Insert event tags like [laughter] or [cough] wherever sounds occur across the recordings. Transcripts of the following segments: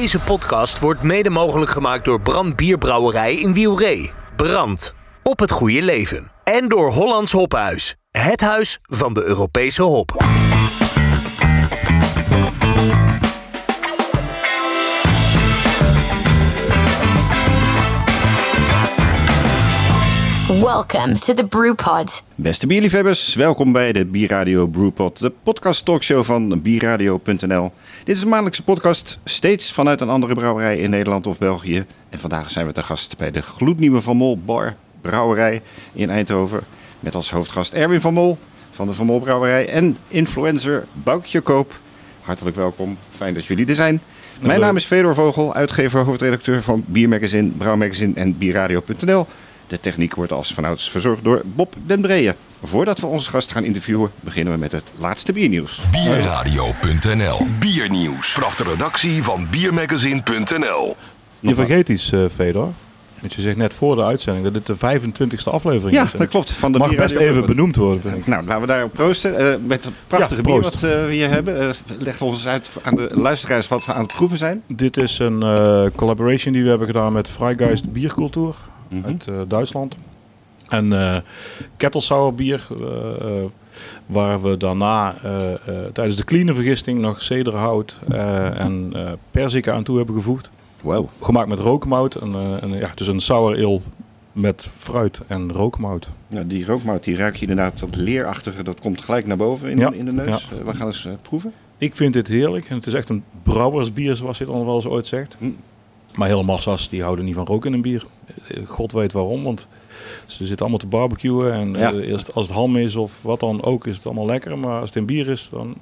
Deze podcast wordt mede mogelijk gemaakt door Brand Bierbrouwerij in Wielree. Brand. Op het goede leven. En door Hollands Hophuis. Het huis van de Europese hop. Welcome to the Brewpod. Beste bierliefhebbers, welkom bij de Bierradio Brewpod, de podcast talkshow van bierradio.nl. Dit is een maandelijkse podcast, steeds vanuit een andere brouwerij in Nederland of België. En vandaag zijn we te gast bij de gloednieuwe Van Mol Bar Brouwerij in Eindhoven. Met als hoofdgast Erwin van Mol van de Van Mol Brouwerij en influencer Boukje Koop. Hartelijk welkom, fijn dat jullie er zijn. Mijn naam is Fedor Vogel, uitgever, hoofdredacteur van Biermagazine, Brouwmagazine en Bierradio.nl. De techniek wordt als vanouds verzorgd door Bob den Breeën. Voordat we onze gast gaan interviewen, beginnen we met het laatste biernieuws. Bierradio.nl Biernieuws. Vanaf de redactie van Biermagazine.nl Je vergeet iets, eh Fedor. Want je zegt net voor de uitzending dat dit de 25e aflevering Ja, is. En dat klopt. Van de Mag best even benoemd worden, vind ik. Nou, laten we daarop proosten. Eh, met het prachtige Ja, bier wat eh, we hier hebben. Eh, leg ons eens uit aan de luisteraars wat we aan het proeven zijn. Dit is een eh, collaboration die we hebben gedaan met Freigeist Biercultuur Mhm. uit eh, Duitsland. En eh kettelsauer bier, eh, eh, waar we daarna eh, eh, tijdens de clean vergisting nog cederhout eh, en eh perziken aan toe hebben gevoegd. Wow. Gemaakt met rookmout. En, eh, en, ja, dus een sour ale met fruit en rookmout. Nou, die rookmout die ruik je inderdaad, dat leerachtige, dat komt gelijk naar boven in, Ja, in de neus. Eh, we gaan eens eh, proeven. Ik vind dit heerlijk. En het is echt een brouwersbier, zoals je het dan wel eens ooit zegt. Hm. Maar hele massa's die houden niet van rook in een bier. Eh, God weet waarom, want ze zitten allemaal te barbecuen. En Ja. eh, eerst als het ham is of wat dan ook, is het allemaal lekker. Maar als het in bier is, dan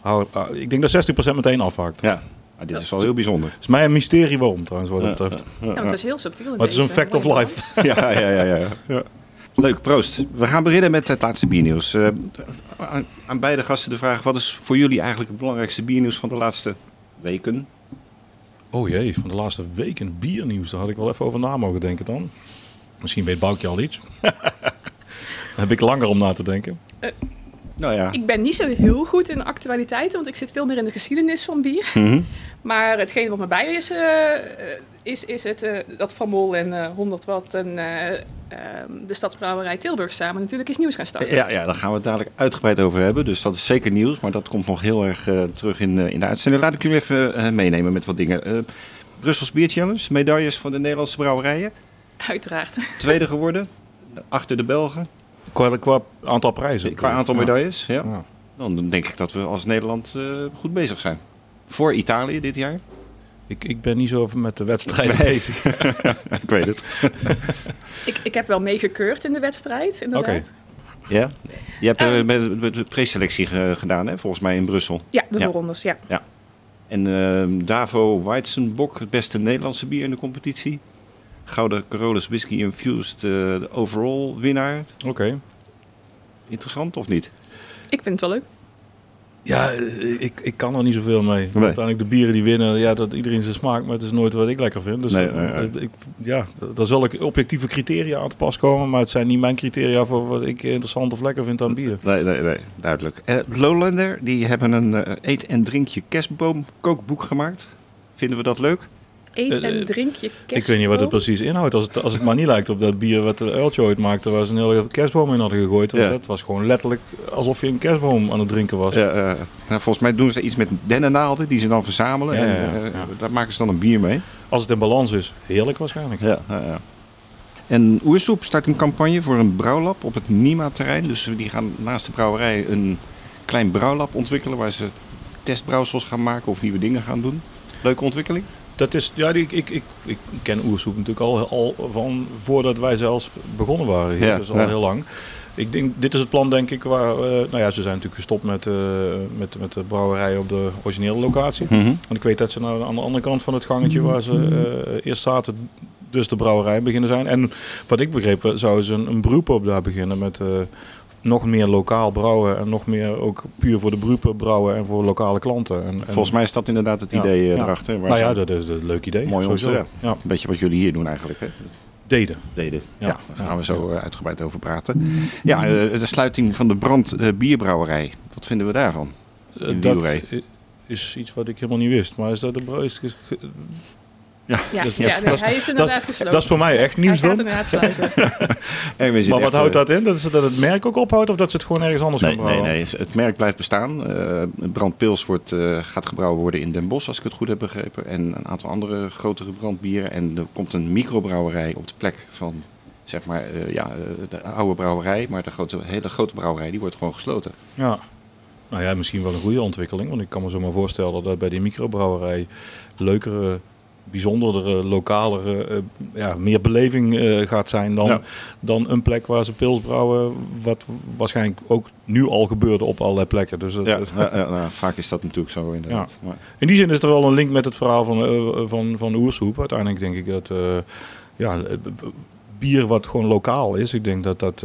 hou ah, Ik denk dat 60% meteen afhaakt. Ja, maar dit is wel heel bijzonder. Het is mij een mysterie waarom trouwens, wat dat betreft. Ja, want het is heel subtiel. Maar het is een fact of life. ja, ja, ja, ja, ja. Leuk, proost. We gaan beginnen met het laatste biernieuws. Eh, aan, aan beide gasten de vraag, wat is voor jullie eigenlijk het belangrijkste biernieuws van de laatste weken? Oh jee, van de laatste week een biernieuws. Daar had ik wel even over na mogen denken dan. Misschien weet Boukje al iets. [laughs] Daar heb ik langer om na te denken. Nou ja. Ik ben niet zo heel goed in de actualiteiten, want ik zit veel meer in de geschiedenis van bier. Mhm. Maar hetgeen wat me bij is, eh, is, is het, eh, dat Van Mol en eh 100 Watt en eh, ehm, de Stadsbrouwerij Tilburg samen natuurlijk iets nieuws gaan starten. Ja, ja, daar gaan we het dadelijk uitgebreid over hebben. Dus dat is zeker nieuws, maar dat komt nog heel erg eh, terug in, eh, in de uitzending. Laat ik jullie even eh, meenemen met wat dingen. Eh Brussels Beer Challenge, medailles van de Nederlandse brouwerijen. Uiteraard. Tweede geworden, achter de Belgen, Qua, qua aantal prijzen. qua aantal Ja. medailles. Ja. Ja. Dan denk ik dat we als Nederland eh, goed bezig zijn. Voor Italië dit jaar. Ik, ik ben niet zo over met de wedstrijden Nee. bezig. [laughs] ik weet het. [laughs] Ik, ik heb wel meegekeurd in de wedstrijd, inderdaad. Ja? Je hebt eh, Eh. met, met de preselectie ge- gedaan, hè? volgens mij in Brussel. Ja, de Ja. voorrondes, ja. En ehm, Davo Weizenbok, het beste Nederlandse bier in de competitie. Gouden Carolus Whisky Infused, eh, de overall winnaar. Oké. Interessant of niet? Ik vind het wel leuk. Ja, eh, ik, ik kan er niet zoveel mee. Nee. Uiteindelijk de bieren die winnen, ja, dat iedereen zijn smaak, maar het is nooit wat ik lekker vind. Dus Nee, eh, nee, nee. Ik, ja, daar zal ik objectieve criteria aan te pas komen, maar het zijn niet mijn criteria voor wat ik interessant of lekker vind aan bier. Nee, nee, nee, duidelijk. Eh, Lowlander, die hebben een eet- en drinkje kerstboom kookboek gemaakt. Vinden we dat leuk? Eet Eh, en eh, drink je Ik weet niet wat het precies inhoudt. Als het, als het maar niet lijkt op dat bier wat de Uiltje ooit maakte, waar ze een hele kerstboom in hadden gegooid. Want Ja. dat was gewoon letterlijk alsof je een kerstboom aan het drinken was. Ja, eh, nou, volgens mij doen ze iets met dennennaalden die ze dan verzamelen. Ja, en eh, daar maken ze dan een bier mee. Als het in balans is, heerlijk waarschijnlijk. Ja, ja, ja. En Oersoep start een campagne voor een brouwlab op het NIMA-terrein. Dus die gaan naast de brouwerij een klein brouwlab ontwikkelen... waar ze testbrouwsels gaan maken of nieuwe dingen gaan doen. Leuke ontwikkeling. Dat is, ja, ik, ik, ik, ik ken Oersoep natuurlijk al, al van voordat wij zelfs begonnen waren. Hier, Ja, dus al ja. heel lang. Ik denk, dit is het plan denk ik waar, eh, nou ja, ze zijn natuurlijk gestopt met, eh, met, met de brouwerij op de originele locatie. En ik weet dat ze nou aan de andere kant van het gangetje waar ze eh, eerst zaten, dus de brouwerij beginnen zijn. En wat ik begreep, zouden ze een, een brewpub daar beginnen met nog meer lokaal brouwen en nog meer ook puur voor de brewpub brouwen en voor lokale klanten. En, en- Volgens mij is dat inderdaad het idee eh, ja. erachter. Nou ja, dat is een leuk idee. Mooi ontwerp. Ja, Een beetje wat jullie hier doen eigenlijk. Hè? deden. Deden. Ja, Ja. daar gaan we zo eh, uitgebreid over praten. Ja, eh, de sluiting van de Brand Bierbrouwerij. Wat vinden we daarvan? In dat, is iets wat ik helemaal niet wist. Maar is dat? Is, Ja, Dat- ja, ja, nee, dat is- hij is inderdaad gesloten. dat is voor mij echt nieuws dan. inderdaad sluiten. En we zitten Maar wat houdt dat in? Dat, is, dat het merk ook ophoudt of dat ze het gewoon ergens anders Nee, gaan nee, brouwen? nee, het merk blijft bestaan. Eh brandpils wordt, eh, gaat gebrouwen worden in Den Bosch, als ik het goed heb begrepen. En een aantal andere grotere brandbieren. En er komt een microbrouwerij op de plek van zeg maar, eh, ja, de oude brouwerij. Maar de grote, hele grote brouwerij die wordt gewoon gesloten. Ja. Nou ja, misschien wel een goede ontwikkeling. Want ik kan me zo maar voorstellen dat bij die microbrouwerij leukere, bijzondere, lokalere, eh, ja, meer beleving eh, gaat zijn dan, Ja. dan een plek waar ze pils brouwen. Wat waarschijnlijk ook nu al gebeurde op allerlei plekken. Dus Ja, ja, ja, nou, vaak is dat natuurlijk zo inderdaad. In die zin is er wel een link met het verhaal van, eh, van, van de oersoep. Uiteindelijk denk ik dat ja, bier wat gewoon lokaal is, ik denk dat dat...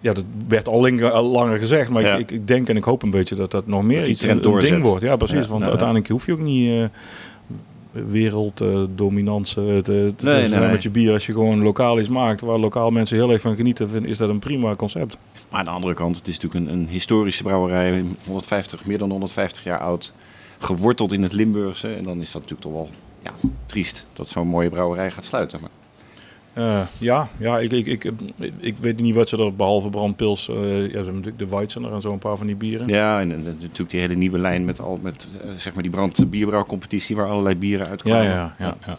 ja, dat werd al, lang- al langer gezegd, maar Ja. ik, ik denk en ik hoop een beetje dat dat nog meer Dat iets een, ding wordt. Ja, precies. Ja, want ja. uiteindelijk hoef je ook niet werelddominantie te, te, Nee, te nee, nee. met je bier. Als je gewoon lokaal iets maakt, waar lokaal mensen heel erg van genieten, vind- is dat een prima concept. maar aan de andere kant, het is natuurlijk een, een historische brouwerij. 150, meer dan 150 jaar oud. Geworteld in het Limburgse. En dan is dat natuurlijk toch wel ja, triest dat zo'n mooie brouwerij gaat sluiten. Maar, Eh, ja, ja ik, ik, ik, ik weet niet wat ze er behalve brandpils, eh ja, de Weizsäcker en zo een paar van die bieren. Ja, en, en natuurlijk die hele nieuwe lijn met, al, met eh, zeg maar die brandbierbrouwcompetitie waar allerlei bieren Ja, uitkomen. ja, ja, ja.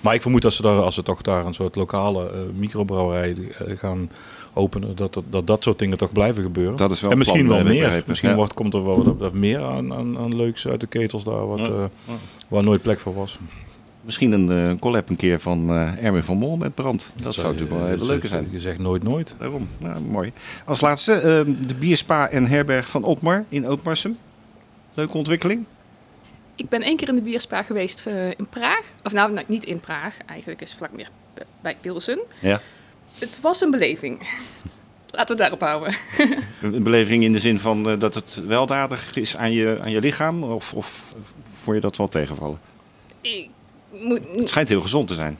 Maar ik vermoed dat ze daar, als ze toch daar een soort lokale microbrouwerij gaan openen, dat, dat dat dat soort dingen toch blijven gebeuren. Dat is wel en misschien plan, wel meer. begrepen. Misschien Ja. wordt, komt er wel wat, meer aan, aan, aan leuks uit de ketels daar, wat, Ja. Ja. waar nooit plek voor was. Misschien een eh, collab een keer van eh, Erwin van Mol met brand. Dat, zou natuurlijk wel eh, leuke zijn. Je zegt nooit nooit. Daarom, nou, mooi. Als laatste, eh, de bierspa en herberg van Otmar in Ootmarsum. Leuke ontwikkeling. Ik ben één keer in de bierspa geweest eh, in Praag. Of nou, nou, niet in Praag. Eigenlijk is het vlak meer bij Pilsen. Ja. Het was een beleving. [laughs] Laten we het daarop houden. [laughs] Een beleving in de zin van eh, dat het weldadig is aan je, aan je lichaam? Of, of vond je dat wel tegenvallen? Ik moet, Het schijnt heel gezond te zijn.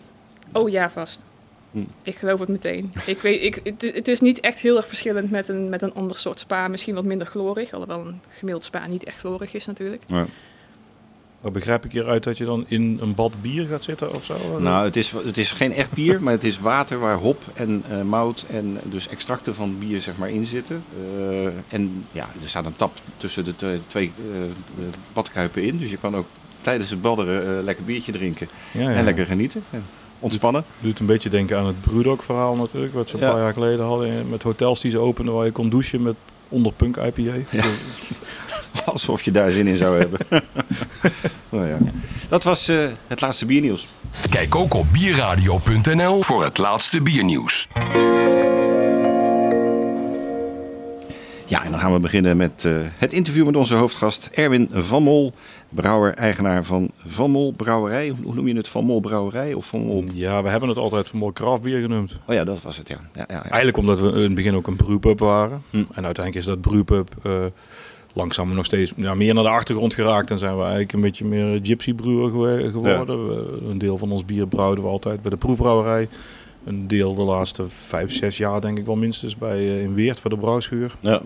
Oh ja, vast. Hm. Ik geloof het meteen. Ik weet, ik, het, het is niet echt heel erg verschillend met een, met een ander soort spa. Misschien wat minder chlorig. Alhoewel een gemiddeld spa niet echt chlorig is natuurlijk. Maar begrijp ik hieruit dat je dan in een bad bier gaat zitten of zo? Nou, het is, het is geen echt bier, maar het is water waar hop en eh, mout en dus extracten van bier zeg maar, in zitten. Eh, en ja, er staat een tap tussen de twee eh, badkuipen in. Dus je kan ook tijdens het badderen eh, lekker biertje drinken ja, ja. en lekker genieten. En ontspannen. Doet een beetje denken aan het Brewdog verhaal natuurlijk. Wat ze een Ja. paar jaar geleden hadden met hotels die ze openden waar je kon douchen met onder punk IPA. [laughs] Alsof je daar zin in zou hebben. [laughs] nou ja. Dat was eh, het laatste biernieuws. Kijk ook op bierradio.nl voor het laatste biernieuws. Ja, en dan gaan we beginnen met eh, het interview met onze hoofdgast Erwin Van Mol, brouwer, eigenaar van Van Mol Brouwerij. Hoe noem je het? Van Mol Brouwerij of Van Mol? Ja, we hebben het altijd van mooi craftbier genoemd. Oh ja, dat was het, ja. ja, ja, ja. Eigenlijk omdat we in het begin ook een brewpub waren. Hm. En uiteindelijk is dat brewpub eh langzaam nog steeds ja, meer naar de achtergrond geraakt. En zijn we eigenlijk een beetje meer gypsy brewer geworden. We- een deel van ons bier brouwden we altijd bij de proefbrouwerij. Een deel de laatste vijf, zes jaar denk ik wel minstens bij, eh, in Weert bij de brouwschuur. Ja.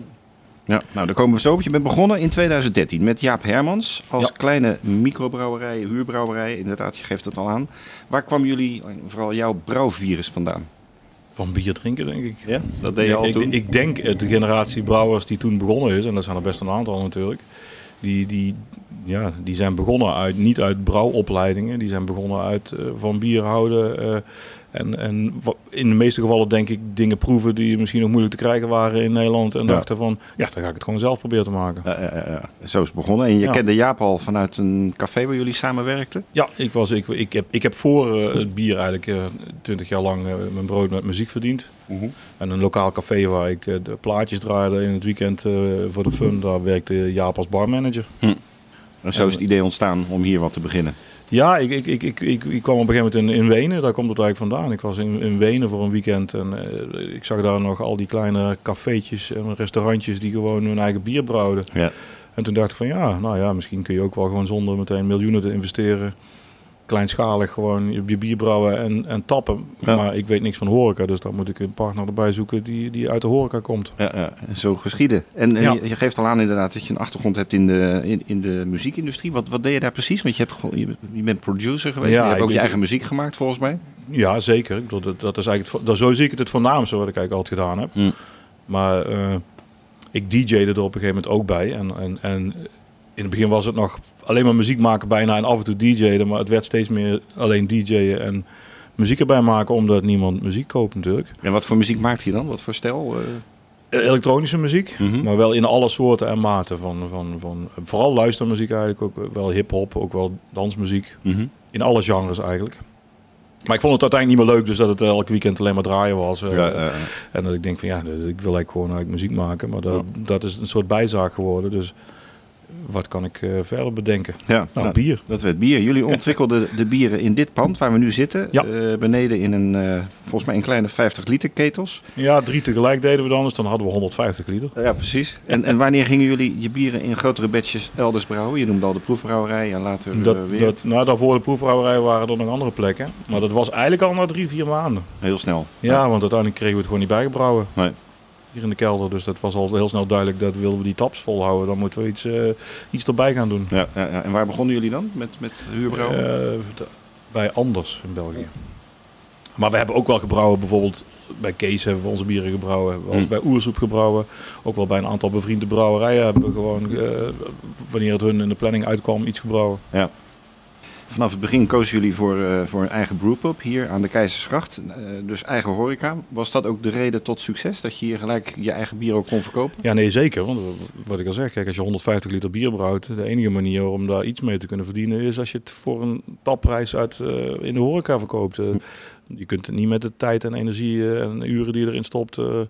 Ja, nou, daar komen we zo op. Je bent begonnen in 2013 met Jaap Hermans als Ja. kleine microbrouwerij, huurbrouwerij. Inderdaad, je geeft het al aan. Waar kwam jullie, vooral jouw brouwvirus vandaan? Van bier drinken denk ik. Ja, dat deed je al ik, toen? Ik denk eh, de generatie brouwers die toen begonnen is, en dat zijn er best een aantal natuurlijk, die, die, ja, die zijn begonnen uit, niet uit brouwopleidingen, die zijn begonnen uit eh, van bier houden. eh, en, in de meeste gevallen denk ik dingen proeven die misschien nog moeilijk te krijgen waren in Nederland. En Ja. dachten van, ja, dan ga ik het gewoon zelf proberen te maken. Ja. Zo is het begonnen. En je kende Jaap al vanuit een café waar jullie samenwerkten? Ja, ik, was, ik, ik, heb, ik heb voor eh, het bier eigenlijk eh, twintig jaar lang eh, mijn brood met muziek verdiend. En een lokaal café waar ik de plaatjes draaide in het weekend voor de fun, daar werkte Jaap als barmanager. En zo is het idee ontstaan om hier wat te beginnen. Ja, ik, ik, ik, ik, ik, ik kwam op een gegeven moment in, in Wenen, daar komt het eigenlijk vandaan. Ik was in, in Wenen voor een weekend en eh, ik zag daar nog al die kleine cafeetjes en restaurantjes die gewoon hun eigen bier brouwden. Ja. En toen dacht ik van ja, nou ja, misschien kun je ook wel gewoon zonder meteen miljoenen te investeren kleinschalig gewoon je bier brouwen en, en tappen. Ja. Maar ik weet niks van horeca, dus dan moet ik een partner erbij zoeken die, die uit de horeca komt. Ja, ja, zo geschieden. En, je, je geeft al aan inderdaad dat je een achtergrond hebt in de, in, in de muziekindustrie. Wat, wat deed je daar precies? Want je, hebt, je, je bent producer geweest, je hebt ook je ben- eigen muziek gemaakt volgens mij. Ja, zeker. Ik bedoel, dat, dat is eigenlijk dat, zo zie ik het het voornaamste wat ik eigenlijk altijd gedaan heb. Hm. Maar eh, ik DJ'de er op een gegeven moment ook bij. En, en, en in het begin was het nog alleen maar muziek maken bijna en af en toe DJ'den. Maar het werd steeds meer alleen DJ'en en muziek erbij maken omdat niemand muziek koopt natuurlijk. En wat voor muziek maakt hij dan? Wat voor stijl? eh? Elektronische muziek, Mhm. maar wel in alle soorten en maten. Van, van, van, vooral luistermuziek eigenlijk, ook wel hip-hop, ook wel dansmuziek. Mhm. In alle genres eigenlijk. Maar ik vond het uiteindelijk niet meer leuk, dus dat het elk weekend alleen maar draaien was. eh. Ja, eh, En dat ik denk van ja, ik wil eigenlijk gewoon eigenlijk muziek maken. Maar dat, dat is een soort bijzaak geworden. Dus wat kan ik eh, verder bedenken? ja, Nou, nou, bier. dat werd bier. Jullie ontwikkelden de bieren in dit pand waar we nu zitten. Ja. Eh, beneden in een, eh, volgens mij een kleine 50 liter ketels. Ja, drie tegelijk deden we dan, dus dan hadden we 150 liter. Ja, precies. En, en wanneer gingen jullie je bieren in grotere batches elders brouwen? Je noemde al de proefbrouwerij en later Dat, weer. dat, nou, daarvoor de proefbrouwerij waren er nog andere plekken. Maar dat was eigenlijk al na drie, vier maanden. Heel snel. Ja, want uiteindelijk kregen we het gewoon niet bijgebrouwen. Nee. Hier in de kelder. Dus dat was al heel snel duidelijk dat wilden we die taps volhouden. Dan moeten we iets, eh, iets erbij gaan doen. Ja, ja, ja. En waar begonnen jullie dan? Met, met huurbrouwen? Eh, bij Anders in België. Maar we hebben ook wel gebrouwen, bijvoorbeeld bij Kees hebben we onze bieren gebrouwen. Hebben we Hmm. bij Oersoep gebrouwen. Ook wel bij een aantal bevriende brouwerijen hebben we gewoon, eh, wanneer het hun in de planning uitkwam, iets gebrouwen. Vanaf het begin kozen jullie voor, eh, voor een eigen brewpub hier aan de Keizersgracht. Eh, dus eigen horeca. Was dat ook de reden tot succes? Dat je hier gelijk je eigen bier ook kon verkopen? Ja, nee, zeker. Want wat ik al zeg, kijk, als je 150 liter bier brouwt, de enige manier om daar iets mee te kunnen verdienen is als je het voor een tapprijs uit eh, in de horeca verkoopt. Eh, je kunt het niet met de tijd en energie eh, en uren die je erin stopt, eh,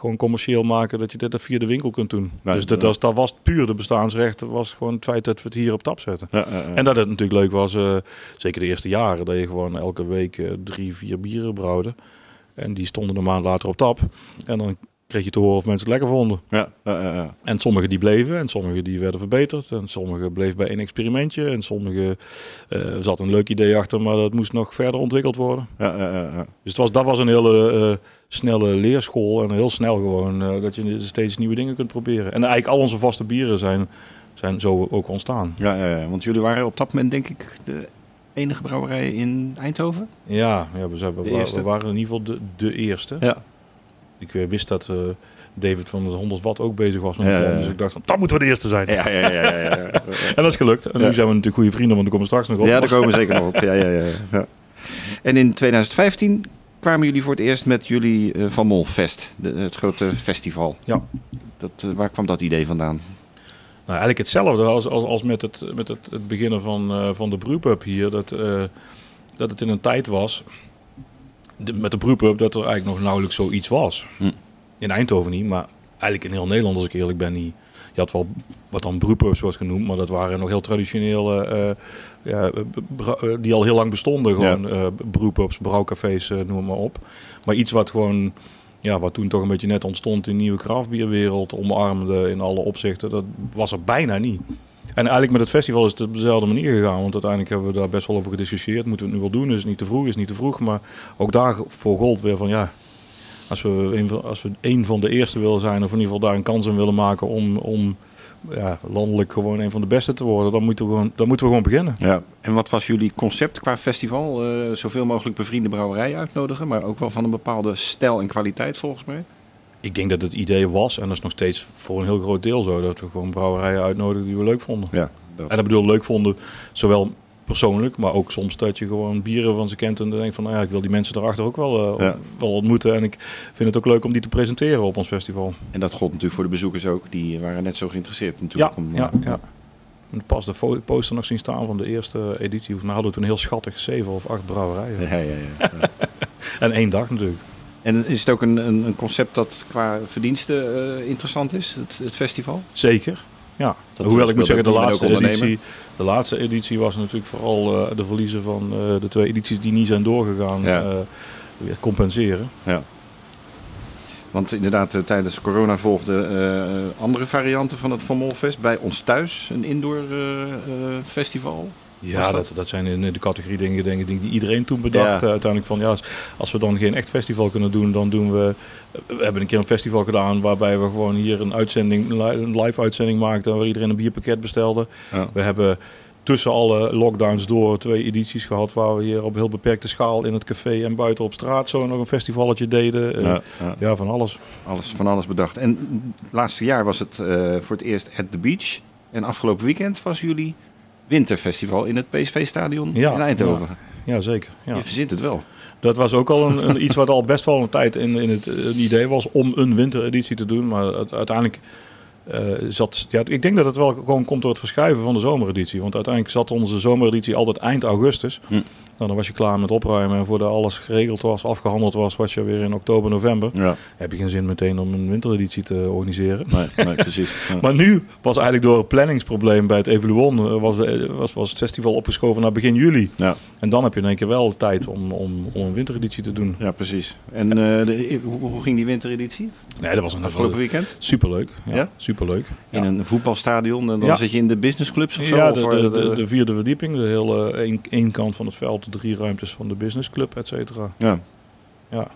gewoon commercieel maken dat je dit via de winkel kunt doen. Nee, dus dat, was, dat was puur de bestaansrecht. Dat was gewoon het feit dat we het hier op tap zetten. Ja, ja, ja. En dat het natuurlijk leuk was, eh, zeker de eerste jaren, dat je gewoon elke week eh, drie, vier bieren brouwde. En die stonden een maand later op tap. En dan kreeg je te horen of mensen het lekker vonden. ja, ja, ja, ja. En sommige die bleven en sommige die werden verbeterd. En sommige bleef bij één experimentje. En sommige eh zat een leuk idee achter, maar dat moest nog verder ontwikkeld worden. ja. Dus het was, dat was een hele eh, snelle leerschool. En heel snel gewoon eh, dat je steeds nieuwe dingen kunt proberen. En eigenlijk al onze vaste bieren zijn, zijn zo ook ontstaan. Ja, want jullie waren op dat moment denk ik de enige brouwerij in Eindhoven. Ja, ja we, zijn, we, we waren in ieder geval de, de eerste. Ja. Ik eh, wist dat eh, David van de 100 watt ook bezig was met Ja, plan. Dus ik dacht van, dat moeten we de eerste zijn. Ja, ja, ja, ja, ja. [laughs] En dat is gelukt. En nu zijn we natuurlijk goede vrienden, want daar komen straks nog op. Ja, daar komen we zeker nog op. Ja, ja, ja, ja. En in 2015 kwamen jullie voor het eerst met jullie eh, Van Mol Fest, de, het grote festival. Ja. Dat, waar kwam dat idee vandaan? Nou, eigenlijk hetzelfde als, als, als met, het, met het, het beginnen van, van de brewpub hier. Dat, dat het in een tijd was, de- met de brewpub, dat er eigenlijk nog nauwelijks zoiets was. Hm. In Eindhoven niet, maar eigenlijk in heel Nederland, als ik eerlijk ben, niet. Je had wel wat dan brewpubs wordt genoemd, maar dat waren nog heel traditionele, eh, ja, bra- eh, die al heel lang bestonden. Gewoon eh brewpubs, brouwcafés, eh, noem maar op. Maar iets wat gewoon, ja, wat toen toch een beetje net ontstond in de nieuwe craftbierwereld, omarmde in alle opzichten, dat was er bijna niet. En eigenlijk met het festival is het op dezelfde manier gegaan. Want uiteindelijk hebben we daar best wel over gediscussieerd. Moeten we het nu wel doen? Is het niet te vroeg? Is het niet te vroeg? Maar ook daarvoor gold weer van ja. Als we, een van, als we een van de eerste willen zijn, of in ieder geval daar een kans in willen maken om, om ja, landelijk gewoon een van de beste te worden, dan moeten we gewoon, dan moeten we gewoon beginnen. Ja. En wat was jullie concept qua festival? Eh, zoveel mogelijk bevriende brouwerijen uitnodigen, maar ook wel van een bepaalde stijl en kwaliteit volgens mij. Ik denk dat het idee was, en dat is nog steeds voor een heel groot deel zo, dat we gewoon brouwerijen uitnodigen die we leuk vonden. Ja, dat. En dat bedoel leuk vonden, zowel persoonlijk, maar ook soms dat je gewoon bieren van ze kent en dan denkt van, nou ja, ik wil die mensen daarachter ook wel, eh, Ja. wel ontmoeten. En ik vind het ook leuk om die te presenteren op ons festival. En dat gold natuurlijk voor de bezoekers ook. Die waren net zo geïnteresseerd natuurlijk. Ja, om, ja, ja. En pas de poster nog zien staan van de eerste editie. We hadden toen heel schattig zeven of acht brouwerijen. Ja, ja, ja. ja. [laughs] En één dag natuurlijk. En is het ook een, een, concept dat qua verdiensten eh, interessant is, het, het festival? Zeker. Ja, Dat hoewel ik moet zeggen, de laatste, editie, de laatste editie was natuurlijk vooral eh, de verliezen van eh, de twee edities die niet zijn doorgegaan Ja. weer compenseren. Ja. Want inderdaad, tijdens corona volgden andere varianten van het Van Molfest. Bij ons thuis, een indoor festival. Ja, dat, dat zijn in de categorie dingen, dingen die, die iedereen toen bedacht. Ja. Eh, uiteindelijk van ja, als, we dan geen echt festival kunnen doen, dan doen we. We hebben een keer een festival gedaan waarbij we gewoon hier een uitzending, een live uitzending maakten waar iedereen een bierpakket bestelde. Ja. We hebben tussen alle lockdowns door twee edities gehad waar we hier op heel beperkte schaal in het café en buiten op straat zo nog een festivalletje deden. Ja, ja. ja, van alles. Alles, van alles bedacht. En het laatste jaar was het eh, voor het eerst at the beach. En afgelopen weekend was jullie winterfestival in het PSV-stadion Ja, in Eindhoven. Ja, zeker. Ja. Je verzint het wel. Dat was ook al een, een, iets wat al best wel een tijd in, in het een idee was om een wintereditie te doen. Maar uiteindelijk eh, zat... Ja, ik denk dat het wel gewoon komt door het verschuiven van de zomereditie. Want uiteindelijk zat onze zomereditie altijd eind augustus. Hm. Nou, dan was je klaar met opruimen en voordat alles geregeld was, afgehandeld was, was je weer in oktober, november. Ja, Heb je geen zin meteen om een wintereditie te organiseren. nee, nee precies. Ja. [laughs] Maar nu was eigenlijk door een planningsprobleem bij het Evoluon eh, was, eh, was, was het festival opgeschoven naar begin juli. Ja, En dan heb je in één keer wel tijd om, om, om een wintereditie te doen. ja, precies. En eh, de, hoe, hoe ging die wintereditie? Nee, dat was een Afgelopen weekend? Superleuk. Ja, Ja? superleuk. In een voetbalstadion en dan zit je in de businessclubs of zo? Ja, de, de, de, de vierde verdieping, de hele één kant van het veld, de drie ruimtes van de businessclub, et cetera. ja. Ja.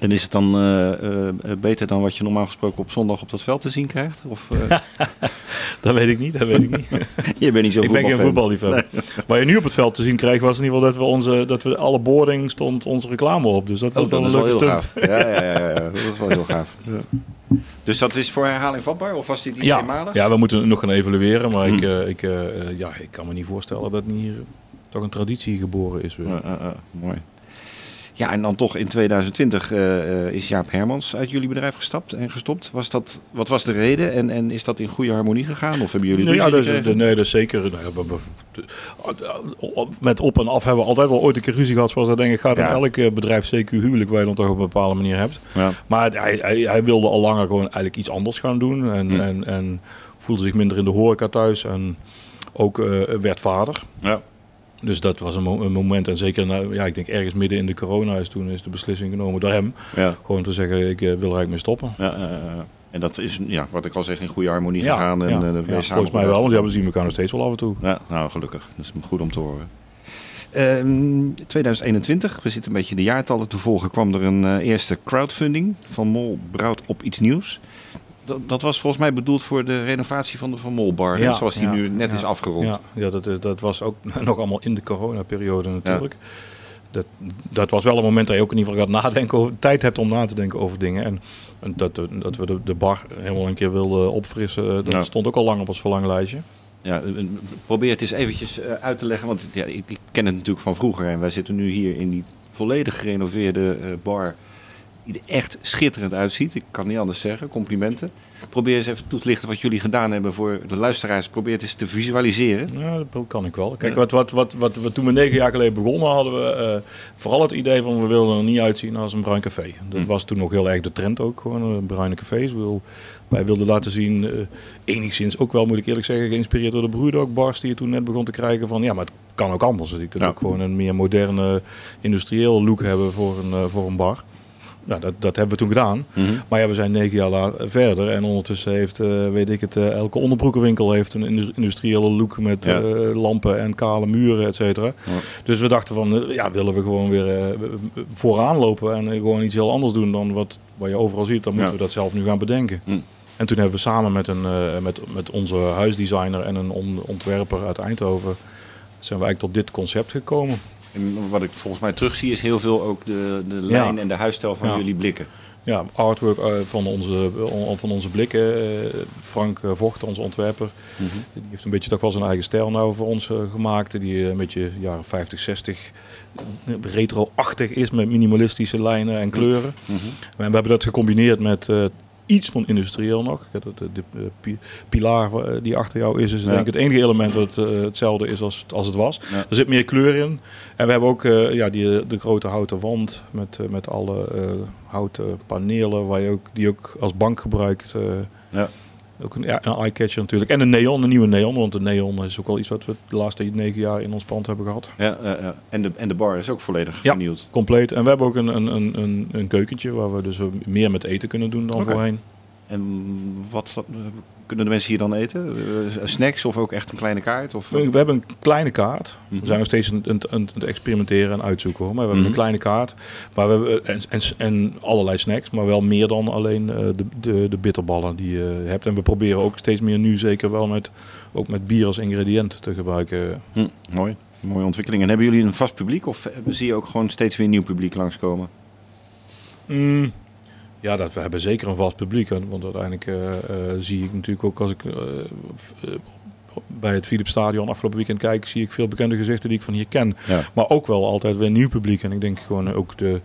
En is het dan eh, eh, beter dan wat je normaal gesproken op zondag op dat veld te zien krijgt? Of, eh, [laughs] Dat weet ik niet, dat weet ik niet. [laughs] je bent niet zo ik ben geen voetballiefhebber. Waar je nu op het veld te zien krijgt, was in ieder geval dat we onze, dat we alle boarding stond onze reclame op. Dus dat was Oh, wel dat een wel leuke heel stunt. gaaf. Ja, ja, ja, ja, dat is wel heel gaaf. [laughs] Dus dat is voor herhaling vatbaar? Of was dit iets Ja, eenmalig? ja, we moeten nog gaan evalueren, maar ik, Hm. ik, ja, ik kan me niet voorstellen dat hier toch een traditie geboren is. weer. Ja, ja, ja, mooi. Ja, en dan toch in 2020 eh, eh, is Jaap Hermans uit jullie bedrijf gestapt en gestopt. Was dat, wat was de reden en, en is dat in goede harmonie gegaan? Of hebben jullie Nee, ja, ruzie dat is, nee, dat is zeker. Nou ja, met op en af hebben we altijd wel ooit een keer ruzie gehad. Zoals dat denk ik gaat in Ja. elk eh, bedrijf, CQ huwelijk, waar je dan toch op een bepaalde manier hebt. Ja. Maar hij, hij, hij wilde al langer gewoon eigenlijk iets anders gaan doen. En, Hm. en, en voelde zich minder in de horeca thuis. En ook werd vader. Ja. Dus dat was een, mo- een moment. En zeker, nou, ja, ik denk ergens midden in de corona is toen is de beslissing genomen door hem. Ja. Gewoon te zeggen, ik eh, wil er eigenlijk mee stoppen. Ja, eh, en dat is, ja, wat ik al zeg, in goede harmonie Ja, gegaan. En, ja, eh, volgens mij wel, want ja, we zien elkaar nog steeds wel af en toe. Ja, nou gelukkig. Dat is goed om te horen. Ehm, 2021, we zitten een beetje in de jaartallen te volgen, kwam er een eh, eerste crowdfunding van Mol Brouwt op iets nieuws. Dat, dat was volgens mij bedoeld voor de renovatie van de Van Mol bar, hè, Ja, zoals die ja, nu net ja. is afgerond. Ja, ja dat, is- dat was ook [laughs] nog allemaal in de coronaperiode natuurlijk. Dat, dat was wel een moment dat je ook in ieder geval gaat nadenken over, tijd hebt om na te denken over dingen. En, en dat, dat we de, de bar helemaal een keer wilden opfrissen, eh, dat stond ook al lang op ons verlanglijstje. Ja, eh, probeer het eens eventjes eh, uit te leggen, want ja, ik, ik ken het natuurlijk van vroeger. En wij zitten nu hier in die volledig gerenoveerde eh, bar, die er echt schitterend uitziet. Ik kan niet anders zeggen, complimenten. Probeer eens even toe te lichten wat jullie gedaan hebben voor de luisteraars. Probeer het eens te visualiseren. Ja, dat kan ik wel. Kijk, wat, wat, wat, wat we toen we negen jaar geleden begonnen hadden we eh, vooral het idee van we wilden er niet uitzien als een bruin café. Dat Hm. was toen nog heel erg de trend ook, gewoon eh, bruine cafés. Ik bedoel, wij wilden laten zien, eh, enigszins ook wel moet ik eerlijk zeggen, geïnspireerd door de Brewdog bars die je toen net begon te krijgen van ja, maar het kan ook anders. Je kunt Ja. ook gewoon een meer moderne industrieel look hebben voor een, voor een bar. Nou, dat, dat hebben we toen gedaan. Mhm. Maar ja, we zijn negen jaar verder en ondertussen heeft, eh, weet ik het, eh, elke onderbroekenwinkel heeft een indu- industriële look met Ja. eh, lampen en kale muren, et cetera. Ja. Dus we dachten van, ja, willen we gewoon weer vooraan lopen en gewoon iets heel anders doen dan wat, wat je overal ziet, dan moeten Ja. we dat zelf nu gaan bedenken. Hm. En toen hebben we samen met, een, met, met onze huisdesigner en een on- ontwerper uit Eindhoven, zijn we eigenlijk tot dit concept gekomen. En wat ik volgens mij terugzie is heel veel ook de, de lijn en de huisstijl van jullie blikken. Ja, artwork eh, van, onze, on- van onze blikken. eh, Frank eh, Vocht, onze ontwerper, Mhm. die heeft een beetje toch wel zijn eigen stijl nou voor ons eh, gemaakt. Die eh, een beetje jaren 50, 60 eh, retro-achtig is met minimalistische lijnen en kleuren. Mhm. En we hebben dat gecombineerd met eh, iets van industrieel nog. Ja, dat, de, de, eh, pi- pilaar eh, die achter jou is, is Ja. denk ik het enige element eh, hetzelfde is als, als het was. Ja. Er zit meer kleur in. En we hebben ook eh, ja, die, de grote houten wand met, eh, met alle eh, houten panelen waar je ook, die ook als bank gebruikt. eh, Ja. Ook een, ja, een eye-catcher natuurlijk. En een neon, een nieuwe neon. Want de neon is ook wel iets wat we de laatste negen jaar in ons pand hebben gehad. Ja, ja, ja. En, de, en de bar is ook volledig Ja. vernieuwd. Compleet. En we hebben ook een, een, een, een, keukentje waar we dus meer met eten kunnen doen dan voorheen. En wat kunnen de mensen hier dan eten? Eh, snacks of ook echt een kleine kaart? Of, We, we hebben een kleine kaart. Mhm. We zijn nog steeds aan het- experimenteren en uitzoeken hoor. Maar we hebben Mhm. een kleine kaart. Maar we hebben en, en, en allerlei snacks, maar wel meer dan alleen eh, de, de, de bitterballen die je hebt. En we proberen ook steeds meer nu zeker wel met, ook met bier als ingrediënt te gebruiken. Hm, mooi. Mooie ontwikkeling. En hebben jullie een vast publiek of zie je ook gewoon steeds weer nieuw publiek langskomen? Mm, ja, dat, we hebben zeker een vast publiek. hè, Want uiteindelijk eh, eh, zie ik natuurlijk ook als ik eh, bij het Philips Stadion afgelopen weekend kijk, zie ik veel bekende gezichten die ik van hier ken. Ja. Maar ook wel altijd weer nieuw publiek. En ik denk gewoon ook de,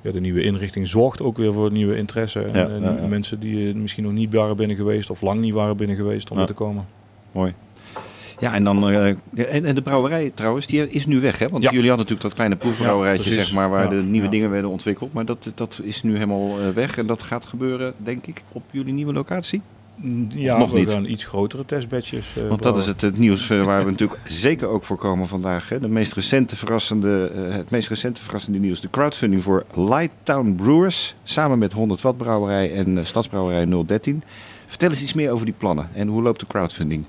ja, de nieuwe inrichting zorgt ook weer voor nieuwe interesse. En, Ja, mensen die misschien nog niet waren binnen geweest of lang niet waren binnen geweest om er te komen. Mooi. Ja, en dan eh, en, en de brouwerij trouwens, die is nu weg, hè? Want Ja. jullie hadden natuurlijk dat kleine proefbrouwerijtje, zeg maar, waar de nieuwe dingen werden ontwikkeld. Maar dat, dat is nu helemaal eh, weg en dat gaat gebeuren, denk ik, op jullie nieuwe locatie. Mm, Ja, nog we niet? gaan iets grotere testbedjes. eh, Want dat is het, het nieuws waar we natuurlijk zeker ook voor komen vandaag. Hè? De meest recente verrassende, het meest recente verrassende nieuws. De crowdfunding voor Lighttown Brewers. Samen met 100 Watt Brouwerij en Stadsbrouwerij 013. Vertel eens iets meer over die plannen. En hoe loopt de crowdfunding?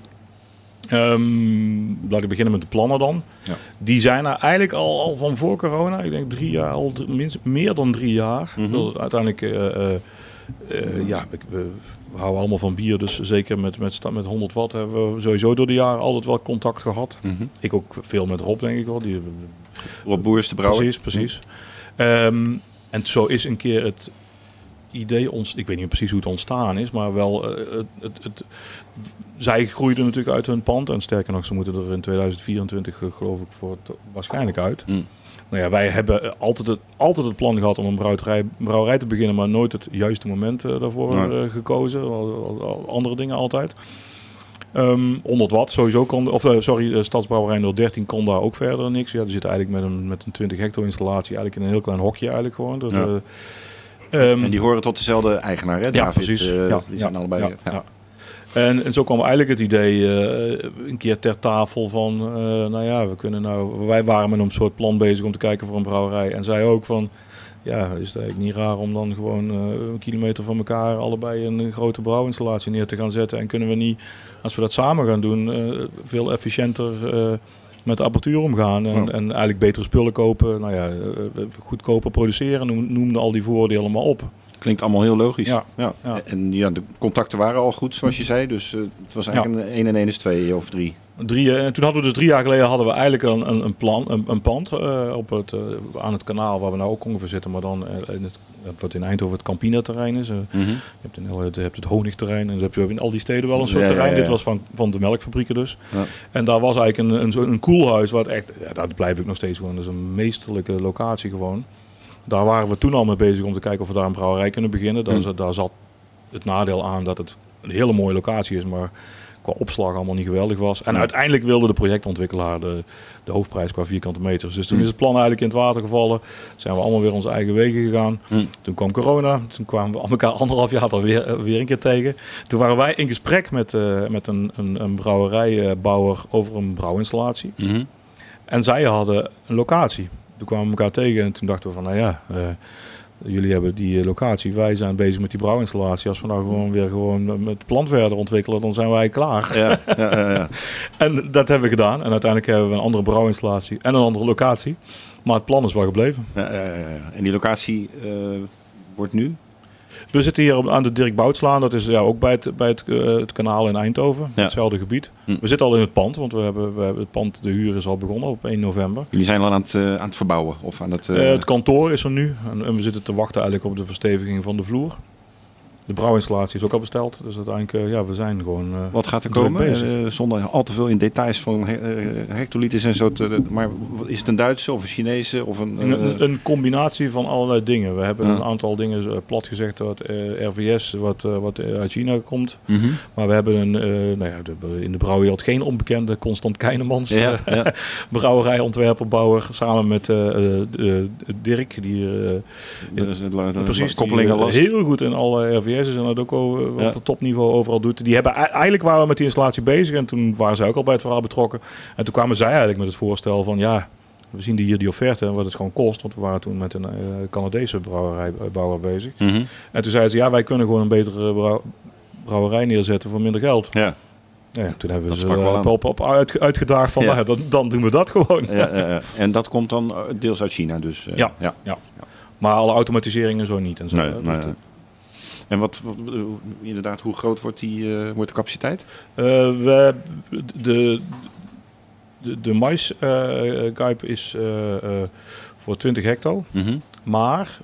Ehm, laat ik beginnen met de plannen dan. Ja. Die zijn er eigenlijk al, al van voor corona. Ik denk drie jaar, al minst- meer dan drie jaar. Mhm. Uiteindelijk, eh, ja, we, we, houden allemaal van bier. Dus zeker met, met, met 100 watt hebben we sowieso door de jaren altijd wel contact gehad. Ik ook veel met Rob, denk ik wel. Die, Rob Boers, de brouwer. Precies, precies. Ehm, en zo is een keer het idee, ons, ik weet niet precies hoe het ontstaan is, maar wel, eh, het, het, het- zij groeiden natuurlijk uit hun pand. En sterker nog, ze moeten er in 2024 eh, geloof ik voor het, waarschijnlijk uit. Mm. Nou ja, wij hebben eh, altijd het, altijd het plan gehad om een brouwerij, brouwerij te beginnen, maar nooit het juiste moment eh, daarvoor Nee. gekozen. Andere dingen altijd. Ehm 100 watt sowieso kon, of sorry, de Stadsbrouwerij 013 kon daar ook verder niks. Ja, die zit eigenlijk met een, met een 20 hecto installatie eigenlijk in een heel klein hokje eigenlijk gewoon. Ja. eh, ehm, En die horen tot dezelfde eigenaar, hè? David, precies. eh, ja, die zijn allebei. ja, ja. En, en zo kwam eigenlijk het idee eh, een keer ter tafel van, eh, nou ja, we kunnen nou, wij waren met een soort plan bezig om te kijken voor een brouwerij. En zij ook van, ja, is het eigenlijk niet raar om dan gewoon eh, een kilometer van elkaar allebei een grote brouwinstallatie neer te gaan zetten. En kunnen we niet, als we dat samen gaan doen, eh, veel efficiënter eh, met de apparatuur omgaan. En, Ja. en eigenlijk betere spullen kopen, nou ja, eh, goedkoper produceren, noem, noemde al die voordelen maar op. Klinkt allemaal heel logisch. Ja, Ja. ja. En ja, de contacten waren al goed, zoals je zei. Dus eh, het was eigenlijk een 1 en 1 is 2 of 3. Drie, eh, en toen hadden we dus drie jaar geleden hadden we eigenlijk een, een, plan, een, een pand eh, op het, eh, aan het kanaal waar we nou ook ongeveer zitten, maar dan eh, in het, wat in Eindhoven het Campina-terrein is. Eh, Mhm. je hebt in, je hebt het Honigterrein en dan heb je in al die steden wel een soort Ja, terrein. ja. Dit was van, van de melkfabrieken dus. Ja. En daar was eigenlijk een, een, koelhuis, wat echt, ja, dat blijf ik nog steeds gewoon, dat is een meesterlijke locatie gewoon. Daar waren we toen al mee bezig om te kijken of we daar een brouwerij kunnen beginnen. Daar, zat- daar zat het nadeel aan dat het een hele mooie locatie is, maar qua opslag allemaal niet geweldig was. En Ja. uiteindelijk wilde de projectontwikkelaar de, de hoofdprijs qua vierkante meters. Dus toen Hmm. is het plan eigenlijk in het water gevallen. Zijn we allemaal weer onze eigen wegen gegaan. Hmm. Toen kwam corona. Toen kwamen we [laughs] elkaar anderhalf jaar later weer, eh, weer een keer tegen. Toen waren wij in gesprek met, eh, met een, een, een brouwerijbouwer over een brouwinstallatie. Mhm. En zij hadden een locatie. Toen kwamen we elkaar tegen en toen dachten we van, nou ja, eh, jullie hebben die eh, locatie. Wij zijn bezig met die brouwinstallatie. Als we nou gewoon weer gewoon met het plan verder ontwikkelen, dan zijn wij klaar. Ja, ja, ja, ja. [laughs] En dat hebben we gedaan. En uiteindelijk hebben we een andere brouwinstallatie en een andere locatie. Maar het plan is wel gebleven. Ja, ja, ja, ja. En die locatie eh, wordt nu? We zitten hier aan de Dirk Boutslaan. Dat is ja, ook bij het, bij het, eh, het kanaal in Eindhoven. Ja. Hetzelfde gebied. Hm. We zitten al in het pand, want we hebben, we hebben het pand, de huur is al begonnen op 1 november. Jullie zijn al aan het, eh, aan het verbouwen? Of aan het, Eh, het kantoor is er nu. En, en we zitten te wachten eigenlijk op de versteviging van de vloer. De brouwinstallatie is ook al besteld. Dus uiteindelijk, eh, ja, we zijn gewoon... eh, wat gaat er komen? Eh, zonder al te veel in details van he- hectoliters en zo. Te, maar is het een Duitse of een Chinese? Of een, Een, combinatie van allerlei dingen. We hebben Ja. een aantal dingen, plat gezegd, wat RVS, wat, wat uit China komt. mhm. Maar we hebben een, nou ja, de- in de brouwerwereld geen onbekende Constant Keinemans. Ja, ja. [laughs] brouwerijontwerper, bouwer, samen met Dirk, die precies koppelingen die, heel goed in alle RVS's en dat ook al eh, Ja. op het topniveau overal doet. Die hebben, ei- eigenlijk waren we met die installatie bezig en toen waren zij ook al bij het verhaal betrokken. En toen kwamen zij eigenlijk met het voorstel van ja, We zien hier die offerte en wat het gewoon kost. Want we waren toen met een eh, Canadese brouwerijbouwer bezig. Mhm. En toen zeiden ze, ja, wij kunnen gewoon een betere brouw- brouwerij neerzetten voor minder geld. Ja. Ja, toen hebben we Dat ze eh, aan. op, op uit, uitgedaagd van, Ja. nou, dan, dan doen we dat gewoon. Ja, ja, ja. En dat komt dan eh, deels uit China dus? eh, Ja. ja. Ja. Maar alle automatisering en zo niet. En zo, Nee. Dus nee, dat- nee. En wat, wat- inderdaad, hoe groot wordt, die, eh, wordt de capaciteit? Eh, we, de, de, de eh, is voor 20 hecto. Mhm. Maar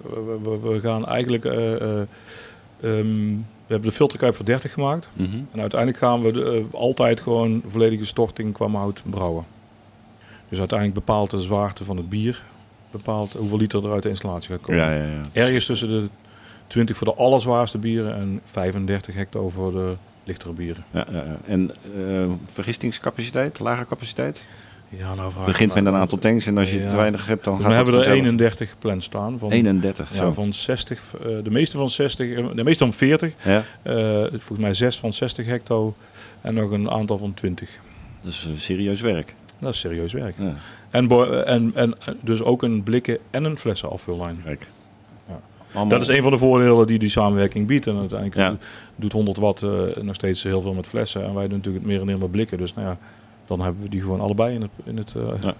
we, gaan eigenlijk... eh, eh, ehm, we hebben de filterkuip voor 30 gemaakt. Mhm. En uiteindelijk gaan we de, altijd gewoon volledige storting qua mout brouwen. Dus uiteindelijk bepaalt de zwaarte van het bier... bepaalt hoeveel liter er uit de installatie gaat komen. Ja, ja, ja. Ergens tussen de 20 voor de allerzwaarste bieren... en 35 hecto voor de lichtere bieren. Ja, ja, ja. En eh, vergistingscapaciteit, lage capaciteit? Ja, nou vraag Begint met me- een aantal tanks en als je te weinig hebt, dan Dus gaat we het hebben er vanzelf. 31 gepland staan. Van, 31, ja, zo. van 60, eh, de meeste van 60, eh, de meeste van 40. Ja, volgens mij 6 van 60 hecto en nog een aantal van 20. dat is serieus werk. Dat is serieus werk. Ja, En, en, en dus ook een blikken en een flessen afvullijn. kijk. Allemaal- Dat is een van de voordelen die die samenwerking biedt. En uiteindelijk Ja. doet 100 watt eh, nog steeds heel veel met flessen. En wij doen natuurlijk het merendeel met blikken. Dus nou ja, dan hebben we die gewoon allebei in het... In het eh, Ja.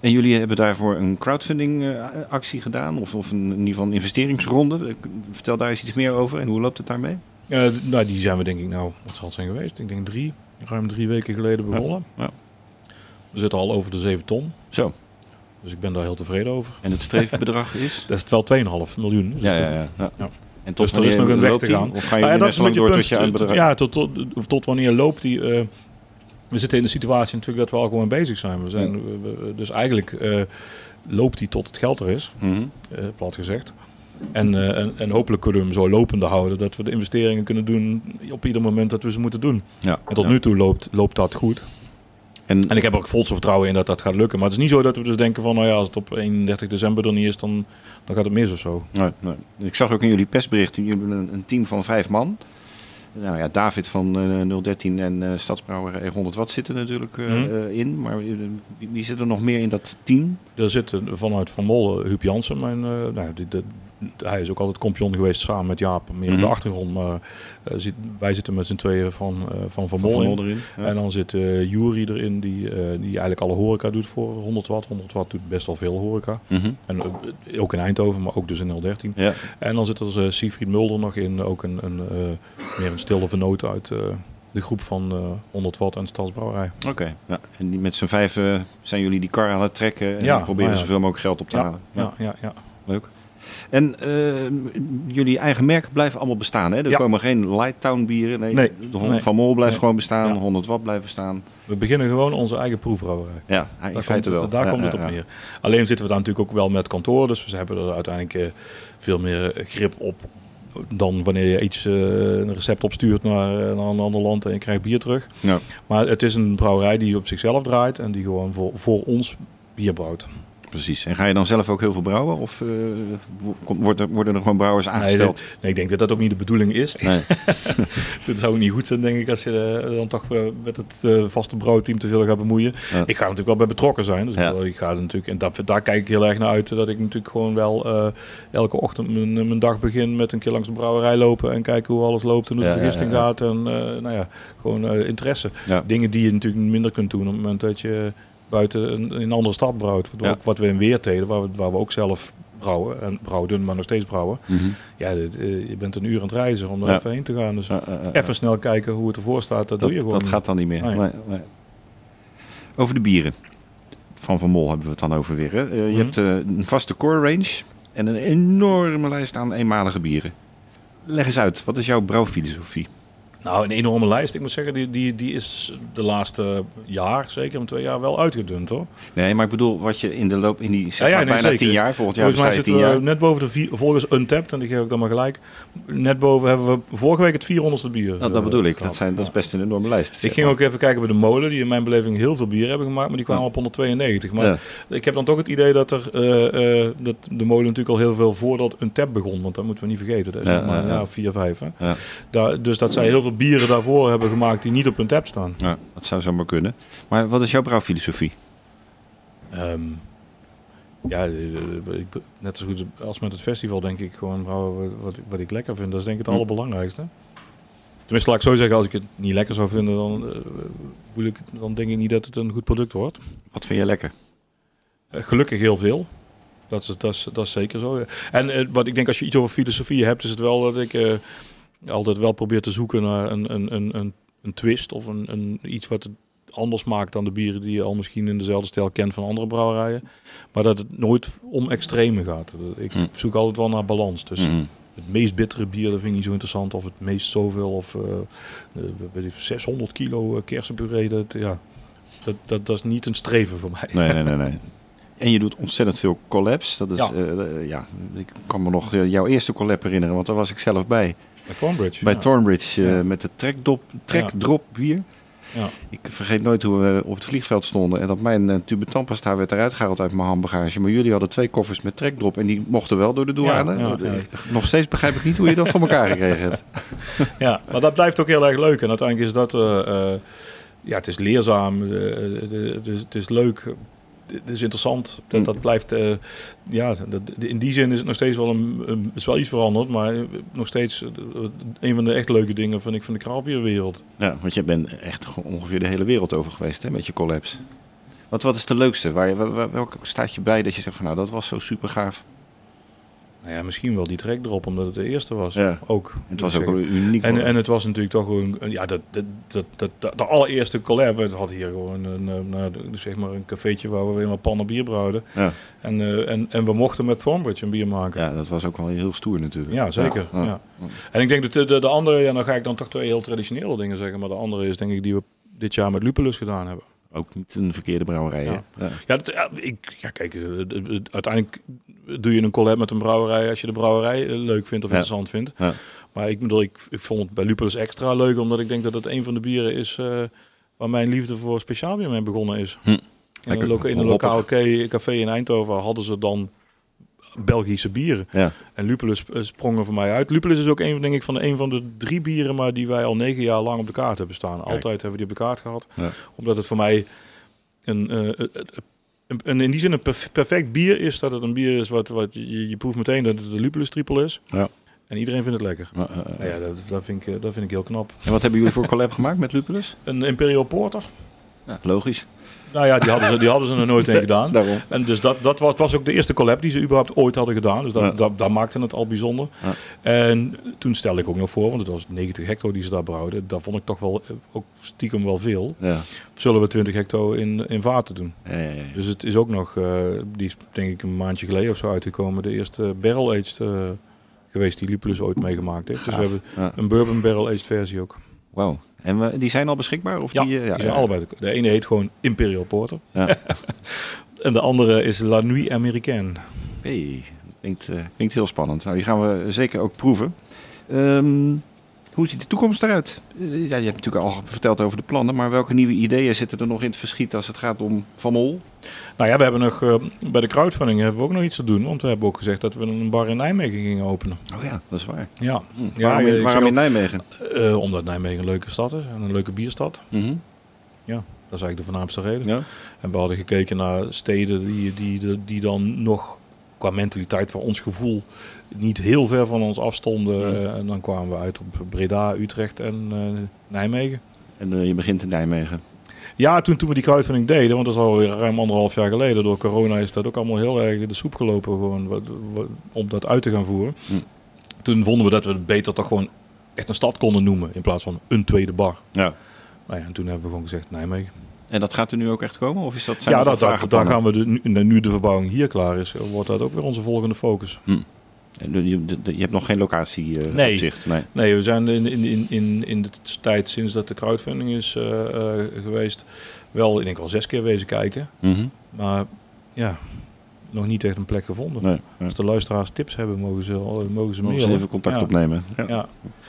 En jullie hebben daarvoor een crowdfunding eh, actie gedaan? Of, of een, in ieder geval een investeringsronde? Vertel daar eens iets meer over. En hoe loopt het daarmee? nou, die zijn we denk ik nou, wat zal het zijn geweest? Ik denk drie, ruim drie weken geleden begonnen. ja. We zitten al over de 7 ton. Zo. Dus ik ben daar heel tevreden over. En het streefbedrag is? [laughs] Dat is wel 2,5 miljoen. Dus Ja, ja, ja. ja. En tot Dus er is nog een weg te gaan. Of ga je Nou ja, een lang door beetje tot je punt. bedrag... Ja, tot, tot, tot wanneer loopt die... eh, we zitten in de situatie natuurlijk dat we al gewoon bezig zijn. We zijn we- dus eigenlijk eh, loopt die tot het geld er is, Mhm. eh, plat gezegd. En, en, en hopelijk kunnen we hem zo lopende houden. Dat we de investeringen kunnen doen op ieder moment dat we ze moeten doen. Ja. En tot ja. nu toe loopt, loopt dat goed. En, En ik heb er ook volste vertrouwen in dat dat gaat lukken. Maar het is niet zo dat we dus denken van... nou ja, als het op 31 december er niet is, dan, dan gaat het mis of zo. Nee, nee. Ik zag ook in jullie persbericht, jullie hebben een, een team van vijf man. Nou ja, David van eh 013 en eh Stadsbrouwerij 100 Watt zitten natuurlijk eh, eh, in. Maar eh, wie, wie zit er nog meer in dat team? Er zit een- vanuit Van Mol Huub Jansen. Mijn, eh, nou, die, de- hij is ook altijd kampioen geweest samen met Jaap. Meer op Mhm. de achtergrond. Maar eh, zit, wij zitten met z'n tweeën van eh, van, van, Van in. Erin. Ja. En dan zit Jury erin, die, die eigenlijk alle horeca doet voor 100 watt. 100 watt doet best wel veel horeca. Mhm. En ook in Eindhoven, maar ook dus in 013. Ja. En dan zit er Siegfried Mulder nog in, ook een, een, meer een stille vernoot uit de groep van eh 100 watt en Stadsbrouwerij. Oké. Ja. En die, met z'n vijf zijn jullie die kar aan het trekken en Ja, proberen nou ja. zoveel mogelijk geld op te halen. ja, ja, ja. Leuk. En eh, jullie eigen merken blijven allemaal bestaan, hè? Er Ja. komen geen Lighttown bieren. Nee, Nee. de hond Nee. Van Mol blijft Nee. gewoon bestaan, Ja. 100 Watt blijven bestaan. We beginnen gewoon onze eigen proefbrouwerij. Ja, in Daar, komt, feite wel. daar Ja, komt ja, het op ja. neer. Alleen zitten we daar natuurlijk ook wel met kantoor. Dus we hebben er uiteindelijk eh, veel meer eh, grip op dan wanneer je iets, eh, een recept opstuurt naar, naar een ander land en je krijgt bier terug. Ja. Maar het is een brouwerij die op zichzelf draait en die gewoon voor, voor ons bier brouwt. Precies. En ga je dan zelf ook heel veel brouwen? Of eh, wo- wordt er, worden er gewoon brouwers aangesteld? nee, ik denk dat dat ook niet de bedoeling is. Nee. [laughs] Dat zou ook niet goed zijn, denk ik, als je eh, dan toch eh, met het vaste brouwteam te veel gaat bemoeien. Ja. Ik ga natuurlijk wel bij betrokken zijn. Dus Ja. ik, ga er natuurlijk, en dat, daar kijk ik heel erg naar uit. Dat ik natuurlijk gewoon wel elke ochtend mijn, mijn dag begin met een keer langs de brouwerij lopen. En kijken hoe alles loopt en hoe de Ja, vergisting gaat. En nou ja, gewoon interesse. Dingen die je natuurlijk minder kunt doen op het moment dat je buiten een, andere stad brouwt. Ja. ook, wat we in Weerteden, waar we, waar we ook zelf brouwen. En brouwen, maar nog steeds brouwen. Mhm. Ja, dit, eh, je bent een uur aan het reizen om er Ja. even heen te gaan. Dus even snel kijken hoe het ervoor staat, dat, dat, doe je gewoon. dat gaat dan niet meer. Nee. Nee, nee. Over de bieren. Van Van Mol hebben we het dan over weer. Hè? Eh, je Mhm. hebt eh, een vaste core range en een enorme lijst aan eenmalige bieren. Leg eens uit, wat is jouw brouwfilosofie? Nou, een enorme lijst. Ik moet zeggen, die, die, die is de laatste jaar, zeker een twee jaar, wel uitgedund hoor. Nee, maar ik bedoel wat je in de loop in die zeg Ja, ja, maar, nee, bijna zeker. tien jaar, volgend jaar Volgens mij bestaat je zitten we jaar. net boven de vier, volgens Untapped, en die geef ik dan maar gelijk. Net boven hebben we vorige week het 400ste bier. Nou, dat eh, bedoel ik. Dat, zijn, dat is best een enorme lijst. Ik ging ook even kijken bij de molen, die in mijn beleving heel veel bier hebben gemaakt, maar die kwamen Ja. op 192. Maar ik heb dan toch het idee dat, er, eh, eh, dat de molen natuurlijk al heel veel voordat Untapped begon, want dat moeten we niet vergeten. Dat is nog maar ja, vier, vijf. Hè. Ja. Daar, dus dat zij heel veel bieren daarvoor hebben gemaakt die niet op Untapped staan. Ja, dat zou zomaar kunnen. Maar wat is jouw brouwfilosofie? Ehm, Ja, eh, eh, ik, net zo goed als met het festival denk ik gewoon brouwen wat, wat, ik lekker vind. Dat is denk ik het Hm. allerbelangrijkste. Tenminste, laat ik zo zeggen, als ik het niet lekker zou vinden, dan, eh, voel ik, dan denk ik niet dat het een goed product wordt. Wat vind je lekker? Gelukkig heel veel. Dat is, dat, is, dat is zeker zo. En wat ik denk, als je iets over filosofie hebt, is het wel dat ik altijd wel probeer te zoeken naar een, een, een, een, een twist of een, een, iets wat het anders maakt dan de bieren die je al misschien in dezelfde stijl kent van andere brouwerijen. Maar dat het nooit om extreme gaat. Ik Hm. zoek altijd wel naar balans. Dus Mhm. het meest bittere bier, dat vind ik niet zo interessant. Of het meest zoveel, of eh, eh, weet ik, 600 kilo eh, kersenpuree. Dat, ja, dat, dat, dat is niet een streven voor mij. Nee, nee, nee, nee. [laughs] En je doet ontzettend veel collabs. Dat is, Ja. ja. ja, ik kan me nog eh, jouw eerste collab herinneren, want daar was ik zelf bij. Bij Thornbridge. Bij ja. Thornbridge eh, met de trekdop, trekdrop bier. Ja. Ik vergeet nooit hoe we op het vliegveld stonden en dat mijn uh, tube tandpasta werd eruit gehaald uit mijn handbagage. Maar jullie hadden twee koffers met trekdrop en die mochten wel door de douane. Ja. Nog steeds begrijp ik niet hoe je dat voor elkaar gekregen hebt. [laughs] ja, maar dat blijft ook heel erg leuk. En uiteindelijk is dat... eh, ja, het is leerzaam. is, het is leuk. Het is interessant. Dat, Mm. dat blijft... eh, ja, dat, in die zin is het nog steeds wel een... een is wel iets veranderd. Maar nog steeds... eh, een van de echt leuke dingen vind ik van de kraaldbierwereld. Ja, want je bent echt ongeveer de hele wereld over geweest hè, met je collabs. Wat, wat is de leukste? Waar je, wel- wel- welke staat je bij dat je zegt van nou dat was zo super gaaf. Nou ja, misschien wel die trek erop, omdat het de eerste was. Ja. Ook. Het was ook zeggen. uniek. En, en het was natuurlijk toch gewoon, ja, dat, dat, dat, dat, de allereerste collab. Het had hier gewoon een, de- zeg maar een cafeetje waar we weer maar pannen bier brouwden. ja. En, eh, en, en we mochten met Thornbridge een bier maken. ja, dat was ook wel heel stoer natuurlijk. Ja, zeker. Ja. En ik denk dat de, de, de andere, ja, dan ga ik dan toch twee heel traditionele dingen zeggen. Maar de andere is denk ik die we dit jaar met Lupulus gedaan hebben. Ook niet een verkeerde brouwerij. Ja. Ja. Ja, dat, ja, ik, ja kijk, eh, uiteindelijk doe je een collab met een brouwerij als je de brouwerij eh, leuk vindt of interessant vindt. Ja. Maar ik bedoel, ik, ik vond het bij Lupulus extra leuk, omdat ik denk dat het een van de bieren is eh, waar mijn liefde voor speciaal mee begonnen is. Hm. In, een, in een lokaal ca- café in Eindhoven hadden ze dan Belgische bieren. Ja. En Lupulus eh, sprong er voor mij uit. Lupulus is ook een, denk ik, van de, een van de drie bieren, maar die wij al negen jaar lang op de kaart hebben staan. Altijd hebben we die op de kaart gehad. Ja. Omdat het voor mij een, eh, een, een, in die zin een perf- perfect bier is. Dat het een bier is wat, wat je, je proeft meteen dat het een Lupulus triple is. Ja. En iedereen vindt het lekker. Maar, eh, Nou ja, dat, dat, vind ik, eh, dat vind ik heel knap. En wat hebben jullie voor collab gemaakt met Lupulus? Een Imperial Porter. Ja, logisch. Nou ja, die hadden ze, die hadden ze er nooit in [laughs] gedaan. Daarom. En dus dat, dat was, was ook de eerste collab die ze überhaupt ooit hadden gedaan. Dus dat, Ja. dat, dat maakte het al bijzonder. Ja. En toen stelde ik ook nog voor, want het was 90 hecto die ze daar brouwden. Dat vond ik toch wel eh, ook stiekem wel veel. Ja. Zullen we 20 hecto in, in vaten doen? Ja, ja, ja. Dus het is ook nog, eh, die is denk ik een maandje geleden of zo uitgekomen. De eerste barrel-aged eh, geweest die Lupulus ooit meegemaakt heeft. Dus we hebben een bourbon barrel-aged versie ook. Wauw. En we, die zijn al beschikbaar? Of Ja, die, eh, die zijn allebei. De, de ene heet gewoon Imperial Porter. Ja. [laughs] en de andere is La Nuit Américaine. Hey, klinkt, eh, klinkt heel spannend. Nou, die gaan we zeker ook proeven. Ehm, hoe ziet de toekomst eruit? Eh, ja, je hebt natuurlijk al verteld over de plannen, maar welke nieuwe ideeën zitten er nog in het verschiet als het gaat om Van Mol? Nou ja, we hebben nog eh, bij de crowdfunding hebben we ook nog iets te doen. Want we hebben ook gezegd dat we een bar in Nijmegen gingen openen. Oh ja, dat is waar. Ja, Hm. Ja, waarom in, waarom Nijmegen? eh, omdat Nijmegen een leuke stad is en een leuke bierstad. Mhm. Dat is eigenlijk de voornaamste reden. Ja. En we hadden gekeken naar steden die, die, die dan nog qua mentaliteit voor ons gevoel niet heel ver van ons afstonden. Eh, en dan kwamen we uit op Breda, Utrecht en eh, Nijmegen. En eh, je begint in Nijmegen. Ja, toen, toen we die crowdfunding deden, want dat is alweer ruim anderhalf jaar geleden. Door corona is dat ook allemaal heel erg in de soep gelopen gewoon, wat, wat- om dat uit te gaan voeren. Hm. Toen vonden we dat we het beter toch gewoon echt een stad konden noemen in plaats van een tweede bar. Ja. Nou ja, en toen hebben we gewoon gezegd Nijmegen. En dat gaat er nu ook echt komen? Of is dat, zijn ja, dat daar gaan we de, nu, de verbouwing hier klaar is, wordt dat ook weer onze volgende focus. En Je, hebt nog geen locatie eh Nee. op zicht? Nee. Nee, we zijn in, in, in, in, de tijd sinds dat de crowdfunding is eh, eh, geweest, wel, ik denk wel zes keer wezen kijken. Mhm. Maar ja, nog niet echt een plek gevonden. nee. ja. Als de luisteraars tips hebben, mogen ze, mogen ze Mogen ze even contact ja. opnemen? Ja. Ja.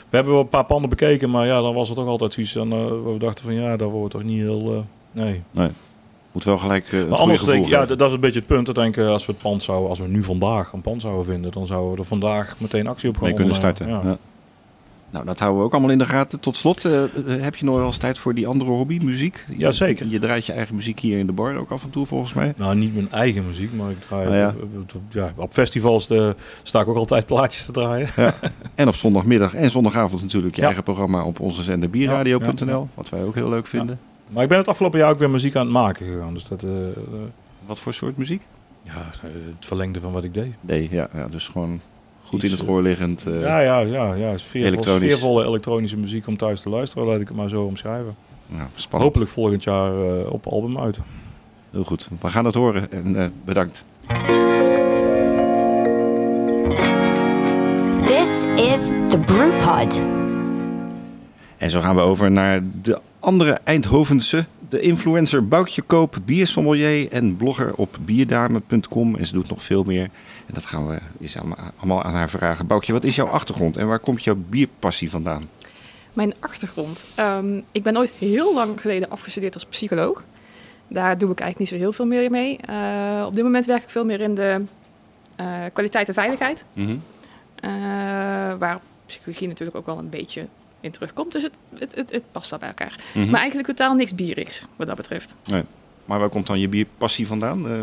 We hebben wel een paar panden bekeken, maar ja, dan was er toch altijd eh, waar we dachten van ja, dat wordt toch niet heel... eh, nee. Moet wel gelijk het Maar anders denk ja, dat dat is een beetje het punt. Ik denk, eh, als we het pand zouden, als we nu vandaag een pand zouden vinden, dan zouden we er vandaag meteen actie op gaan mee kunnen starten. Ja. Ja. Nou, dat houden we ook allemaal in de gaten. Tot slot, eh, heb je nog wel eens tijd voor die andere hobby, muziek? Je- Jazeker. Je draait je eigen muziek hier in de bar ook af en toe, volgens mij. Nou, niet mijn eigen muziek, maar ik draai Ah, ja. op, op- op- ja, op festivals sta ik ook altijd plaatjes te draaien. En op zondagmiddag en zondagavond natuurlijk je Ja. eigen programma op onze zender bierradio.nl. Ja, ja, Wat wij ook heel leuk vinden. Maar ik ben het afgelopen jaar ook weer muziek aan het maken gegaan. Dus dat, eh, eh, Wat voor soort muziek? ja, eh, het verlengde van wat ik deed. Nee, ja, ja dus gewoon goed Iets, in het eh, gehoor liggend. eh, ja, ja, ja, ja. Sfeervol, elektronisch. sfeervolle elektronische muziek om thuis te luisteren, laat ik het maar zo omschrijven. nou, spannend. Hopelijk volgend jaar eh, op album uit. Heel goed. We gaan het horen en eh, bedankt. This is the Brewpod. En zo gaan we over naar de andere Eindhovense. De influencer Boukje Koop, biersommelier en blogger op bierdame.com. En ze doet nog veel meer. En dat gaan we eens allemaal- allemaal aan haar vragen. Boukje, wat is jouw achtergrond en waar komt jouw bierpassie vandaan? Mijn achtergrond. Ehm, ik ben ooit heel lang geleden afgestudeerd als psycholoog. Daar doe ik eigenlijk niet zo heel veel meer mee. Eh, op dit moment werk ik veel meer in de eh, kwaliteit en veiligheid. Eh, waar psychologie natuurlijk ook wel een beetje in terugkomt. Dus het, het, het, het past wel bij elkaar. Mhm. Maar eigenlijk totaal niks bierigs, wat dat betreft. Maar waar komt dan je bierpassie vandaan? Eh,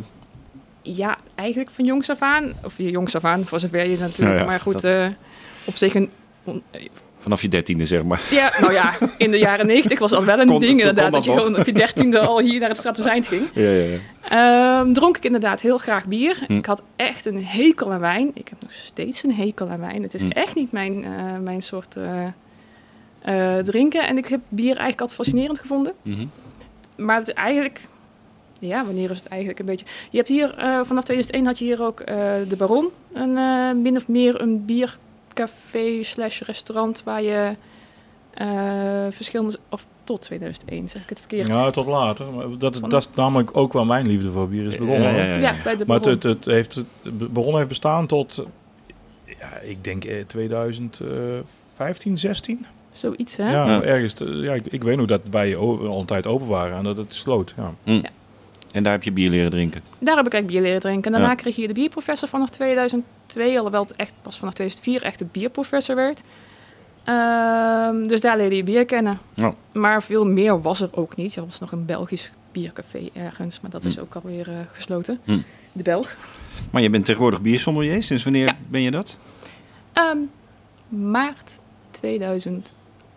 Ja, eigenlijk van jongs af aan. Of je jongs af aan, voor zover je natuurlijk. Ja, ja, maar goed, dat- eh, op zich een... on- vanaf je dertiende, zeg maar. Ja, nou ja, [laughs] in de jaren negentig was dat wel een Kon- ding inderdaad. dat Dat je gewoon op je dertiende [laughs] al hier naar het Stratoseind ging. Ja, ja, ja. Ehm, dronk ik inderdaad heel graag bier. Hm. Ik had echt een hekel aan wijn. Ik heb nog steeds een hekel aan wijn. Het is Hm. echt niet mijn, eh, mijn soort eh, eh, drinken. En ik heb bier eigenlijk altijd fascinerend gevonden. Mhm. Maar het is eigenlijk... Ja, wanneer is het eigenlijk een beetje... Je hebt hier, eh, vanaf 2001 had je hier ook eh, de Baron. Een, eh, min of meer een biercafé slash restaurant waar je eh, verschillende... Of tot 2001, zeg ik het verkeerd. Ja, tot later. Maar dat, dat is namelijk ook waar mijn liefde voor bier is begonnen. Ja, ja, ja, ja. Ja, bij de Maar Baron. het, het, het heeft, het Baron heeft bestaan tot, ja, ik denk eh, 2015, 16. Zoiets, hè? Ja, Ja. ergens. te- Ja, ik, ik weet nog dat wij o- al een tijd open waren en dat het sloot. Ja. En daar heb je bier leren drinken. Daar heb ik eigenlijk bier leren drinken. En daarna Ja. kreeg je de bierprofessor vanaf 2002, alhoewel het echt pas vanaf 2004 echt de bierprofessor werd. Ehm, dus daar leerde je bier kennen. Ja. Maar veel meer was er ook niet. Er was nog een Belgisch biercafé ergens, maar dat is Hm. ook alweer eh, gesloten. Hm. De Belg. Maar je bent tegenwoordig biersommelier. Sinds wanneer Ja. ben je dat? Ehm, maart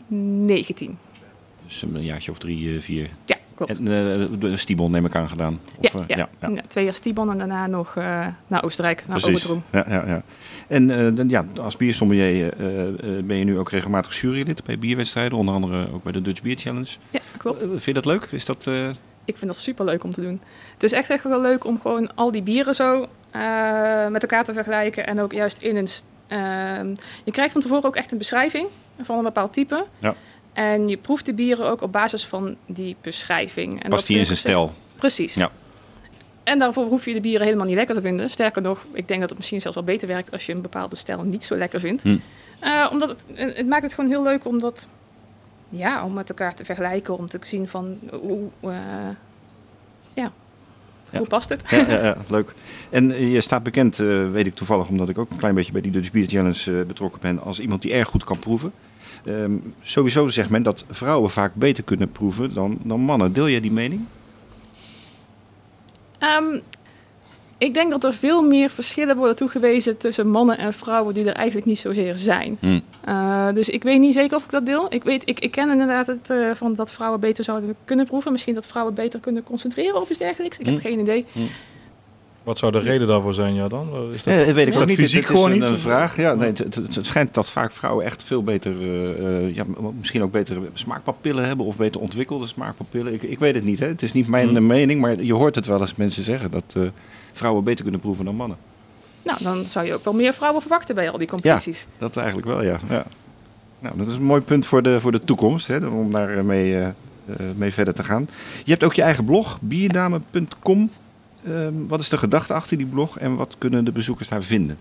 2019. Dus een jaartje of drie, eh, vier. Ja, klopt. En eh, de Stibon neem ik aan gedaan. ja, Of, eh, ja. ja, ja. Ja, twee jaar Stibon en daarna nog eh, naar Oostenrijk, naar Precies. Ja, ja, ja. En eh, dan, ja, als biersommelier eh, eh, ben je nu ook regelmatig jurylid bij bierwedstrijden. Onder andere ook bij de Dutch Beer Challenge. Ja, klopt. Eh, vind je dat leuk? Is dat... eh, Ik vind dat super leuk om te doen. Het is echt, echt wel leuk om gewoon al die bieren zo eh, met elkaar te vergelijken. En ook juist in een. ehm, je krijgt van tevoren ook echt een beschrijving van een bepaald type. Ja. En je proeft de bieren ook op basis van die beschrijving. En dat past die in zijn stijl? Precies. Ja. En daarvoor hoef je de bieren helemaal niet lekker te vinden. Sterker nog, ik denk dat het misschien zelfs wel beter werkt als je een bepaalde stijl niet zo lekker vindt. Hm. Eh, omdat het, het maakt het gewoon heel leuk om dat, ja, om met elkaar te vergelijken, om te zien van hoe, eh, ja, Ja. hoe past het? Ja, ja, ja, leuk. En eh, je staat bekend, eh, weet ik toevallig, omdat ik ook een klein beetje bij die Dutch Beer Challenge eh, betrokken ben, als iemand die erg goed kan proeven. Ehm, sowieso zegt men dat vrouwen vaak beter kunnen proeven dan, dan mannen. Deel jij die mening? Ehm, ik denk dat er veel meer verschillen worden toegewezen tussen mannen en vrouwen die er eigenlijk niet zozeer zijn. Hm. Eh, dus ik weet niet zeker of ik dat deel. Ik, weet, ik, ik ken inderdaad het, eh, van dat vrouwen beter zouden kunnen proeven. Misschien dat vrouwen beter kunnen concentreren of iets dergelijks. Ik heb Hm. geen idee. Wat zou de reden daarvoor zijn, ja dan? Is dat, Ja, dat weet ik is ook dat niet. fysiek Het is gewoon een, niet? een vraag. Ja, nee, het, het, het schijnt dat vaak vrouwen echt veel beter, eh, eh, ja, misschien ook betere smaakpapillen hebben of beter ontwikkelde smaakpapillen. Ik, ik weet het niet. Hè. Het is niet mijn Hm. mening, maar je hoort het wel als mensen zeggen dat eh, vrouwen beter kunnen proeven dan mannen. Nou, dan zou je ook wel meer vrouwen verwachten bij al die competities. Dat eigenlijk wel, ja. ja. Nou, dat is een mooi punt voor de, voor de toekomst, hè, om daar eh, mee, eh, eh, mee verder te gaan. Je hebt ook je eigen blog, bierdame.com. Ehm, wat is de gedachte achter die blog en wat kunnen de bezoekers daar vinden?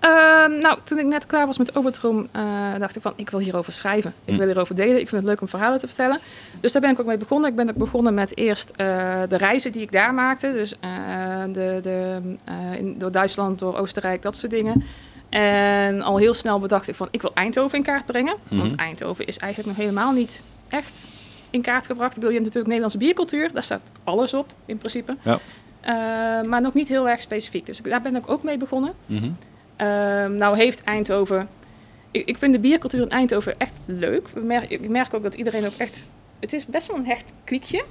Ehm, nou, toen ik net klaar was met Obertroom, eh dacht ik van, ik wil hierover schrijven. Ik Hm. wil hierover delen. Ik vind het leuk om verhalen te vertellen. Dus daar ben ik ook mee begonnen. Ik ben ook begonnen met eerst eh, de reizen die ik daar maakte. Dus eh, de, de, in, door Duitsland, door Oostenrijk, dat soort dingen. En al heel snel bedacht ik van, ik wil Eindhoven in kaart brengen. Want Mhm. Eindhoven is eigenlijk nog helemaal niet echt in kaart gebracht. Ik wil je hebt natuurlijk Nederlandse biercultuur. Daar staat alles op, in principe. Ja. Eh, maar nog niet heel erg specifiek. Dus daar ben ik ook mee begonnen. Mhm. Ehm, nou heeft Eindhoven... Ik, ik vind de biercultuur in Eindhoven echt leuk. Ik merk, ik merk ook dat iedereen ook echt... Het is best wel een hecht kliekje.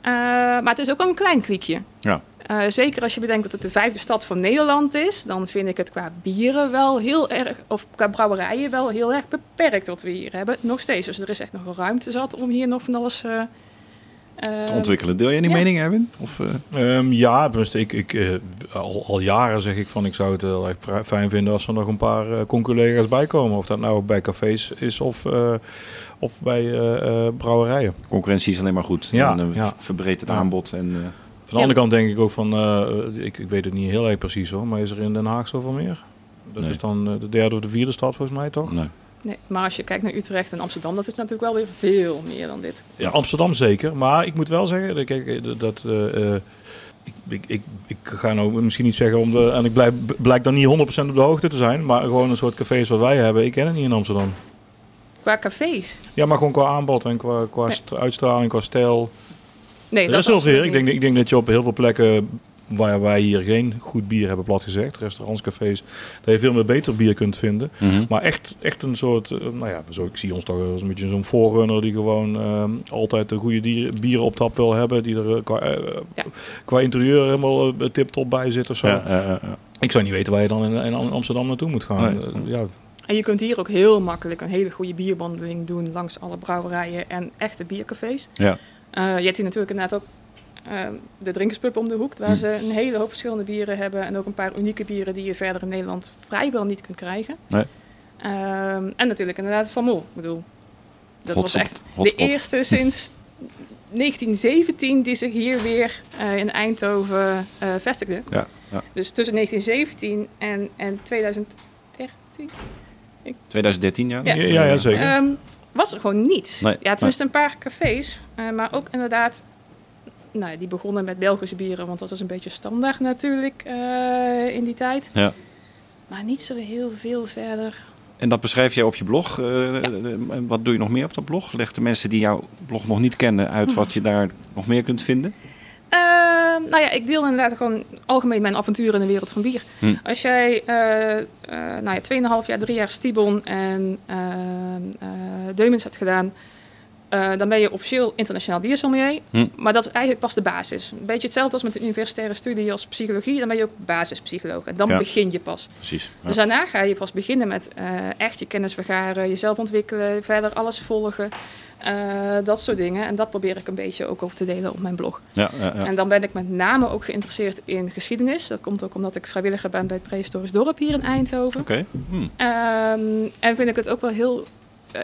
Eh, maar het is ook een klein kliekje. Ja. Eh, zeker als je bedenkt dat het de vijfde stad van Nederland is, dan vind ik het qua bieren wel heel erg, of qua brouwerijen wel heel erg beperkt wat we hier hebben. Nog steeds. Dus er is echt nog ruimte zat om hier nog van alles Te ontwikkelen. Deel jij die ja. mening, Erwin? Of, eh, Ehm, ja, ik, ik, eh, al, al jaren zeg ik van ik zou het heel erg pri- fijn vinden als er nog een paar eh conculega's bij komen. Of dat nou bij cafés is of, eh, of bij eh, eh, brouwerijen. concurrentie is alleen maar goed. Ja, en, ja. verbreedt het Ja. aanbod. En, eh, Van de andere kant denk ik ook van, eh, ik, ik weet het niet heel erg precies hoor, maar is er in Den Haag zoveel meer? Dat Nee. is dan de derde of de vierde stad volgens mij toch? nee. Nee, maar als je kijkt naar Utrecht en Amsterdam, dat is natuurlijk wel weer veel meer dan dit. Ja, Amsterdam zeker. Maar ik moet wel zeggen, dat- kijk, eh, dat... eh, eh, ik, ik, ik, ik ga nou misschien niet zeggen om de... En ik blijf, blijk dan niet 100% op de hoogte te zijn. Maar gewoon een soort cafés wat wij hebben. Ik ken het niet in Amsterdam. Qua cafés. Ja, maar gewoon qua aanbod en qua, qua Nee. uitstraling, qua stijl. Nee, er dat is heel absoluut veel. Ik denk, ik denk dat je op heel veel plekken waar wij hier geen goed bier hebben, plat gezegd, restaurants, cafés, dat je veel meer beter bier kunt vinden. Mhm. Maar echt, echt een soort, eh, nou ja, zo, ik zie ons toch als een beetje zo'n voorrunner die gewoon ehm, altijd de goede dier- bieren op tap wil hebben, die er eh, qua, eh, Ja. qua interieur helemaal uh, tip-top bij zit of zo. Ja, ja, ja, ja. Ik zou niet weten waar je dan in, in Amsterdam naartoe moet gaan. Nee. Eh, ja, En je kunt hier ook heel makkelijk een hele goede bierwandeling doen langs alle brouwerijen en echte biercafés. Ja. Eh, je hebt hier natuurlijk inderdaad ook eh, de drinkerspub om de hoek, waar Hm. ze een hele hoop verschillende bieren hebben. En ook een paar unieke bieren die je verder in Nederland vrijwel niet kunt krijgen. Nee. Ehm, en natuurlijk inderdaad Van Mol. Ik bedoel, dat was echt Hotspot. de eerste sinds [laughs] 1917 die zich hier weer eh, in Eindhoven eh, vestigde. Ja, ja. Dus tussen 1917 en, en 2013 2013, ja. Ja. ja, ja, zeker. Ehm, was er gewoon niets. Nee, ja, tenminste een paar cafés. eh, maar ook inderdaad, nou, die begonnen met Belgische bieren, want dat was een beetje standaard natuurlijk eh, in die tijd. Ja. Maar niet zo heel veel verder. En dat beschrijf jij op je blog. eh, en wat doe je nog meer op dat blog? Leg de mensen die jouw blog nog niet kennen uit wat je daar nog meer kunt vinden. Ehm, nou ja, ik deel inderdaad gewoon algemeen mijn avonturen in de wereld van bier. Hm. Als jij eh eh nou ja, 2,5 jaar, 3 jaar Stibon en ehm eh Deumens hebt gedaan, eh, dan ben je officieel internationaal biersommelier. Hm. Maar dat is eigenlijk pas de basis. Een beetje hetzelfde als met een universitaire studie als psychologie. Dan ben je ook basispsycholoog. En dan Ja. begin je pas. Precies. Ja. Dus daarna ga je pas beginnen met eh, echt je kennis vergaren, jezelf ontwikkelen, verder alles volgen. eh, dat soort dingen. En dat probeer ik een beetje ook op te delen op mijn blog. ja, ja, ja. En dan ben ik met name ook geïnteresseerd in geschiedenis. Dat komt ook omdat ik vrijwilliger ben bij het Prehistorisch Dorp hier in Eindhoven. Oké. Hm. Ehm, en vind ik het ook wel heel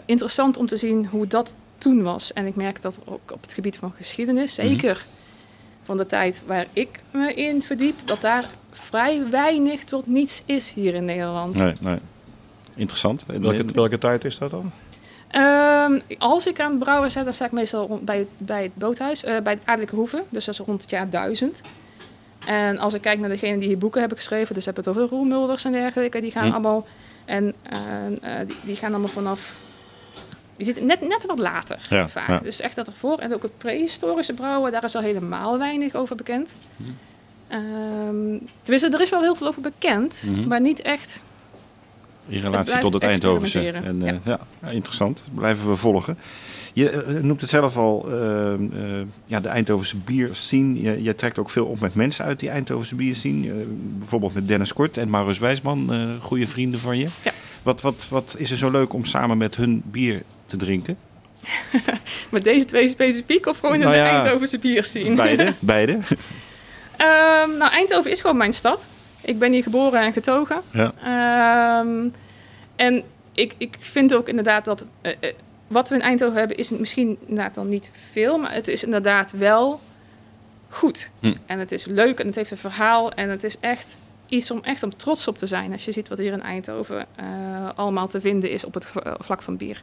interessant om te zien hoe dat toen was. En ik merk dat ook op het gebied van geschiedenis, Mhm. zeker van de tijd waar ik me in verdiep, dat daar vrij weinig tot niets is hier in Nederland. Nee, nee. Interessant. En- welke, welke tijd is dat dan? Ehm, als ik aan het brouwen zet, dan sta ik meestal rond- bij, het- bij het boothuis, eh, bij het Adellijke Hoeve. Dus dat is rond het jaar 1000. En als ik kijk naar degenen die hier boeken hebben geschreven, dus heb het over Roel Mulders en dergelijke, die gaan Hm. allemaal en eh, eh, die, die gaan allemaal vanaf. Die zitten net, net wat later Ja, vaak. ja. Dus echt dat ervoor. En ook het prehistorische brouwen, daar is al helemaal weinig over bekend. Hm. Ehm, tenminste, er is wel heel veel over bekend, Mhm. maar niet echt. In relatie tot het Eindhovense. En, eh, ja. interessant. Dat blijven we volgen. Je eh, noemt het zelf al, eh, eh, ja, de Eindhovense bierscene. Je, je trekt ook veel op met mensen uit die Eindhovense bierscene. Eh, bijvoorbeeld met Dennis Kort en Maurits Wijsman, eh goede vrienden van je. Ja. Wat, wat, wat is er zo leuk om samen met hun bier te drinken? [laughs] Met deze twee specifiek of gewoon Nou in de ja, Eindhovense bierscene? Beide, [laughs] beide. Ehm, nou, Eindhoven is gewoon mijn stad. Ik ben hier geboren en getogen. Ja. Ehm, en ik, ik vind ook inderdaad dat eh, eh, wat we in Eindhoven hebben is misschien inderdaad dan niet veel, maar het is inderdaad wel goed. Hm. En het is leuk en het heeft een verhaal en het is echt iets om echt om trots op te zijn als je ziet wat hier in Eindhoven eh, allemaal te vinden is op het vlak van bier.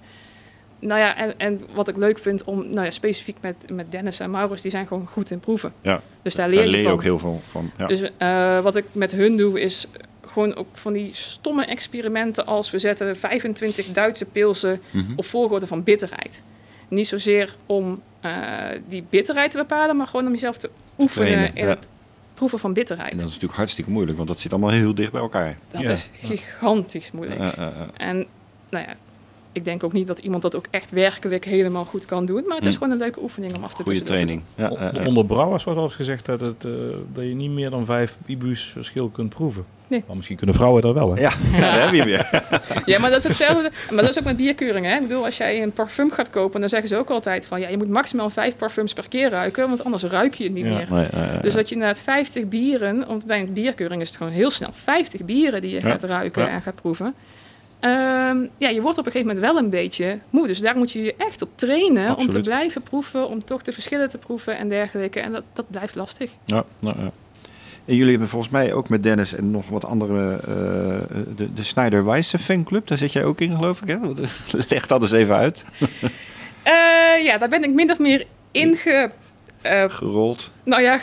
Nou ja, en, en wat ik leuk vind om, nou ja, specifiek met, met Dennis en Maurits, die zijn gewoon goed in proeven. Ja. Dus daar leer Daar je leer je van. ook heel veel van. Ja. Dus eh, wat ik met hun doe is gewoon ook van die stomme experimenten als we zetten 25 Duitse pilsen Mhm. op volgorde van bitterheid. Niet zozeer om eh, die bitterheid te bepalen, maar gewoon om jezelf te oefenen trainen, in ja. het proeven van bitterheid. En dat is natuurlijk hartstikke moeilijk, want dat zit allemaal heel dicht bij elkaar. Dat Ja. is gigantisch moeilijk. En nou ja, ik denk ook niet dat iemand dat ook echt werkelijk helemaal goed kan doen. Maar het is Hm. gewoon een leuke oefening om af te Goede tussendoor te training. Ja, eh, eh. Onder brouwers wordt altijd gezegd dat, het, eh, dat je niet meer dan vijf IBU's verschil kunt proeven. Nee. Maar misschien kunnen vrouwen dat wel, hè? Ja, ja, [laughs] daar heb je hem weer. [laughs] Ja, maar dat is hetzelfde. Maar dat is ook met bierkeuringen. Hè? Ik bedoel, als jij een parfum gaat kopen, dan zeggen ze ook altijd van ja, je moet maximaal vijf parfums per keer ruiken, want anders ruik je het niet Ja. meer. Nee, Dus dat je inderdaad 50 bieren, want bij een bierkeuring is het gewoon heel snel 50 bieren die je Ja. gaat ruiken Ja. en gaat proeven. Ehm, ja, je wordt op een gegeven moment wel een beetje moe. Dus daar moet je je echt op trainen om te blijven proeven, om toch de verschillen te proeven en dergelijke. En dat, dat blijft lastig. Ja, nou, ja. En jullie hebben volgens mij ook met Dennis en nog wat andere, eh, de, de Snyder Weisse fanclub, daar zit jij ook in geloof ik, hè? [laughs] Leg dat eens even uit. [laughs] Eh, ja, daar ben ik min of meer inge... eh, Gerold. Nou ja,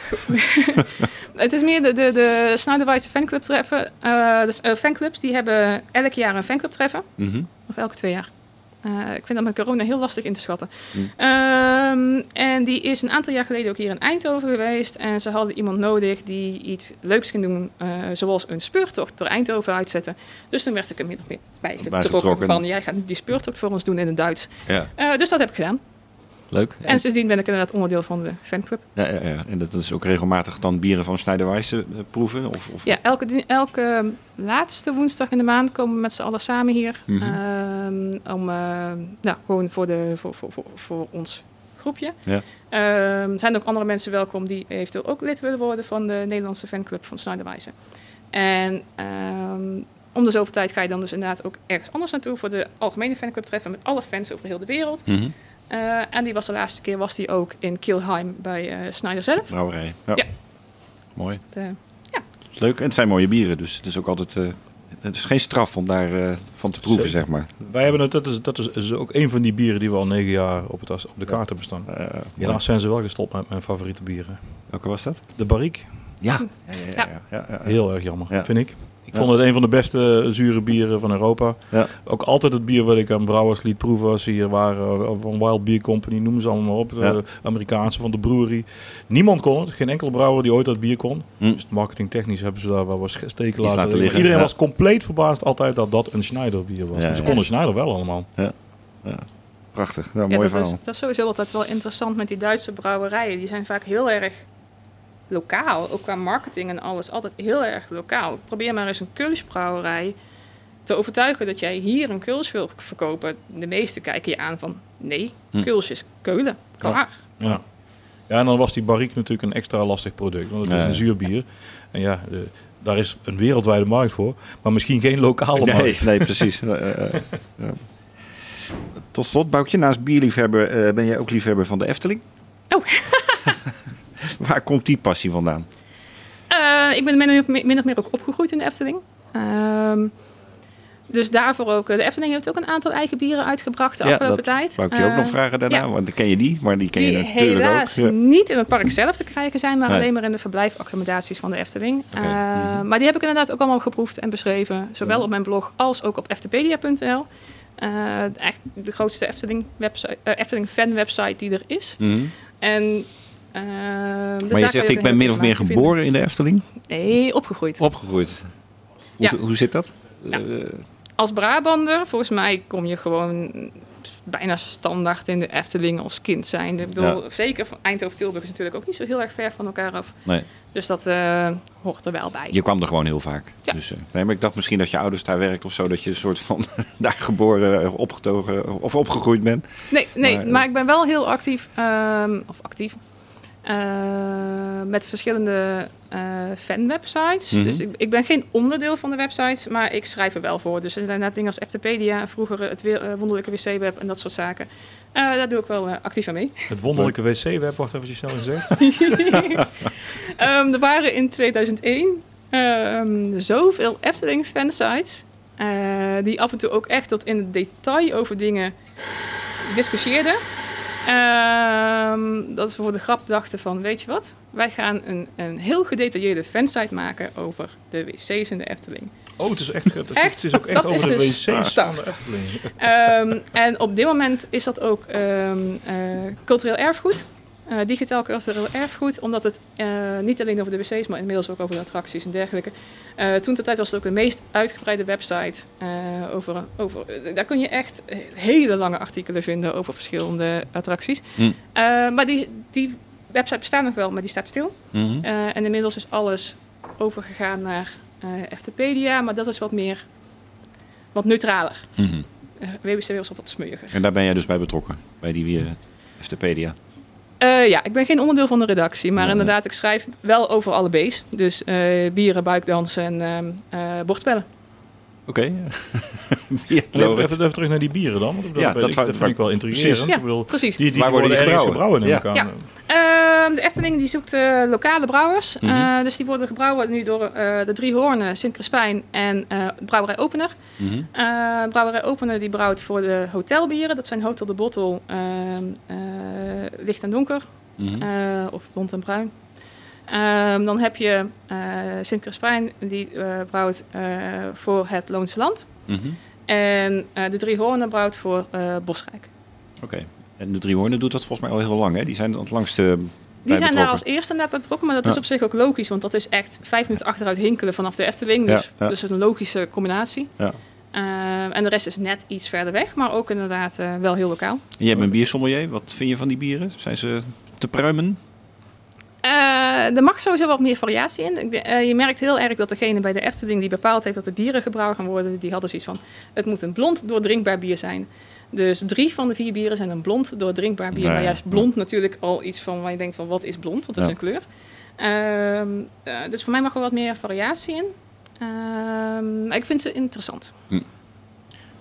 [laughs] het is meer de, de, de Snyderwijze fanclub treffen. Eh, dus, eh, fanclubs die hebben elk jaar een fanclub treffen. Mhm. Of elke twee jaar. Ik vind dat met corona heel lastig in te schatten. Hmm. Ehm, en die is een aantal jaar geleden ook hier in Eindhoven geweest. En ze hadden iemand nodig die iets leuks ging doen. zoals een speurtocht door Eindhoven uitzetten. Dus toen werd ik er min of meer bij getrokken. Van, jij gaat die speurtocht voor ons doen in het Duits. Ja, dus dat heb ik gedaan. Leuk. En sindsdien ben ik inderdaad onderdeel van de fanclub. Ja, ja, ja. En dat is ook regelmatig dan bieren van Snyder Weisse eh, proeven? Of, of... Ja, elke, elke laatste woensdag in de maand komen we met z'n allen samen hier. Mhm. Ehm, om, eh, nou, gewoon voor, de, voor, voor, voor, voor ons groepje. Ja. Ehm, zijn ook andere mensen welkom die eventueel ook lid willen worden van de Nederlandse fanclub van Snyderwijze. En ehm, om de zoveel tijd ga je dan dus inderdaad ook ergens anders naartoe voor de algemene fanclub treffen met alle fans over heel de wereld. Mhm. Eh, en die was de laatste keer was die ook in Kilheim bij eh Snyder zelf. Brouwerij. Ja. Ja. Mooi. Het, eh, Leuk. En het zijn mooie bieren, dus het is ook altijd... eh, het is geen straf om daar eh, van te proeven, Zeker. zeg maar. Wij hebben het, dat is, dat is, is ook een van die bieren die we al negen jaar op, het, op de kaart hebben staan. Eh. Helaas zijn ze wel gestopt met mijn favoriete bieren. Welke was dat? De Barrique, Ja. Ja, ja, ja. ja, ja. heel erg jammer, Ja. vind ik. Ik Ja. vond het een van de beste zure bieren van Europa. Ja. Ook altijd het bier wat ik aan brouwers liet proeven als ze hier waren. eh, Van Wild Beer Company, noem ze allemaal maar op. Ja. De Amerikaanse, van de brewery. Niemand kon het. Geen enkele brouwer die ooit dat bier kon. Hm. Dus marketingtechnisch hebben ze daar wel wat steken laten, laten liggen. liggen, Iedereen ja. was compleet verbaasd altijd dat dat een Schneider bier was. Ze ja. konden Schneider wel allemaal. Prachtig. Ja, Ja, mooi dat, verhaal. is, dat is sowieso altijd wel interessant met die Duitse brouwerijen. Die zijn vaak heel erg lokaal, ook qua marketing en alles, altijd heel erg lokaal. Probeer maar eens een Kulsbrouwerij te overtuigen dat jij hier een Kuls wil verkopen. De meesten kijken je aan van, nee, Hm. Kuls is Keulen, klaar. Ja. ja, en dan was die Barrique natuurlijk een extra lastig product. Want het is een zuurbier. En ja, de- daar is een wereldwijde markt voor. Maar misschien geen lokale Nee, markt. nee, precies. [laughs] Eh, eh, ja. Tot slot, Boukje, naast bierliefhebber eh, ben jij ook liefhebber van de Efteling. Oh. [laughs] [laughs] Waar komt die passie vandaan? Eh, ik ben min of, meer, min of meer ook opgegroeid in de Efteling. Ehm, dus daarvoor ook, eh, de Efteling heeft ook een aantal eigen bieren uitgebracht de afgelopen dat tijd. wou ik je ook nog Eh, vragen daarna, ja. want dan ken je die, maar die ken je natuurlijk helaas ook. Niet in het park zelf te krijgen zijn, maar Nee. alleen maar in de verblijfaccommodaties van de Efteling. Mhm. Maar die heb ik inderdaad ook allemaal geproefd en beschreven, zowel op mijn blog als ook op eftepedia.nl. Echt de grootste Efteling, website, Efteling fan website die er is. Mhm. En, eh, dus maar je zegt, ik ben min of meer geboren in de Efteling? Nee, opgegroid. Opgegroeid. Hoe, Ja. hoe zit dat? Ja. Eh, Als Brabander, volgens mij kom je gewoon bijna standaard in de Efteling als kind zijn. Ik bedoel, zeker van Eindhoven-Tilburg is natuurlijk ook niet zo heel erg ver van elkaar af. nee, Dus dat eh, hoort er wel bij. je kwam er gewoon heel vaak. Ja. Dus, eh, nee, maar ik dacht misschien dat je ouders daar werkt of zo, dat je een soort van [laughs] daar geboren opgetogen of opgegroeid bent. Nee, nee Maar, maar, ik ben wel heel actief, ehm, of actief, eh, met verschillende eh fanwebsites. Mhm. Dus ik, ik ben geen onderdeel van de websites, maar ik schrijf er wel voor. Dus er zijn net dingen als Eftepedia, vroeger het weer- eh, wonderlijke wc-web en dat soort zaken. Eh, daar doe ik wel eh, actief aan mee. Het wonderlijke wc-web, wacht even snel gezegd. [laughs] [laughs] Ehm, er waren in 2001 ehm, zoveel Efteling fansites. eh, die af en toe ook echt tot in het detail over dingen discussieerden. Ehm, dat we voor de grap dachten van, weet je wat? Wij gaan een, een heel gedetailleerde fansite maken over de wc's in de Efteling. Oh, het is echt, het is, Echt? Het is ook echt over de de wc's van de Efteling. Ehm, en op dit moment is dat ook ehm, eh, cultureel erfgoed. Eh, digitaal cultureel erfgoed, omdat het eh, niet alleen over de wc's, maar inmiddels ook over de attracties en dergelijke. Eh, toen ter tijd was het ook de meest uitgebreide website. over, over, daar kun je echt hele lange artikelen vinden over verschillende attracties. Hm. Maar die, die website bestaat nog wel, maar die staat stil. Mhm. En inmiddels is alles overgegaan naar Eftepedia, maar dat is wat meer, wat neutraler. WBC was wat smeuiger. En daar ben jij dus bij betrokken, bij die uh, Eftepedia. Uh, ja, ik ben geen onderdeel van de redactie, maar Nee, inderdaad, ik schrijf wel over alle B's. Dus uh, bieren, buikdansen en uh, bordspellen. Oké. [laughs] Okay. even, even, terug naar die bieren dan. Want ja, dat, dat, ik, dat vind ik wel intrigerend. Ja, ik bedoel, precies. Die, die Waar worden die gebrouwen? gebrouwen in ja. elkaar. Ja. Uh, de Efteling die zoekt uh, lokale brouwers. Mhm. Mm -hmm. dus die worden gebrouwen nu door uh, de Drie Hoornen, Sint Crispijn en Brouwerij Opener. Mhm. Mm -hmm. Brouwerij Opener die brouwt voor de hotelbieren. Dat zijn Hotel de Bottel, licht en donker Mhm. mm -hmm. of blond en bruin. Um, dan heb je uh, Sint Crispijn, die uh, brouwt uh, voor het Loonse Land. Mm -hmm. En de Drie Hoornen brouwt voor Bosrijk. Oké. Okay. En de Drie Hoornen doet dat volgens mij al heel lang, hè? Die zijn het langste Die zijn daar als eerste net betrokken, maar dat ja. is op zich ook logisch. Want dat is echt vijf minuten achteruit hinkelen vanaf de Efteling. Dus, ja, ja. dus een logische combinatie. Ja. en de rest is net iets verder weg, maar ook inderdaad wel heel lokaal. En jij bent biersommelier. Wat vind je van die bieren? Zijn ze te pruimen? Uh, er mag sowieso wat meer variatie in. Uh, je merkt heel erg dat degene bij de Efteling die bepaald heeft dat de bieren gebrouwen gaan worden, die hadden zoiets van: het moet een blond doordrinkbaar bier zijn. Dus drie van de vier bieren zijn een blond doordrinkbaar bier. Nee, maar juist blond natuurlijk al iets van waar je denkt van wat is blond, want dat ja. is een kleur. Uh, dus voor mij mag er wat meer variatie in. Ehm, ik vind ze interessant. Hm.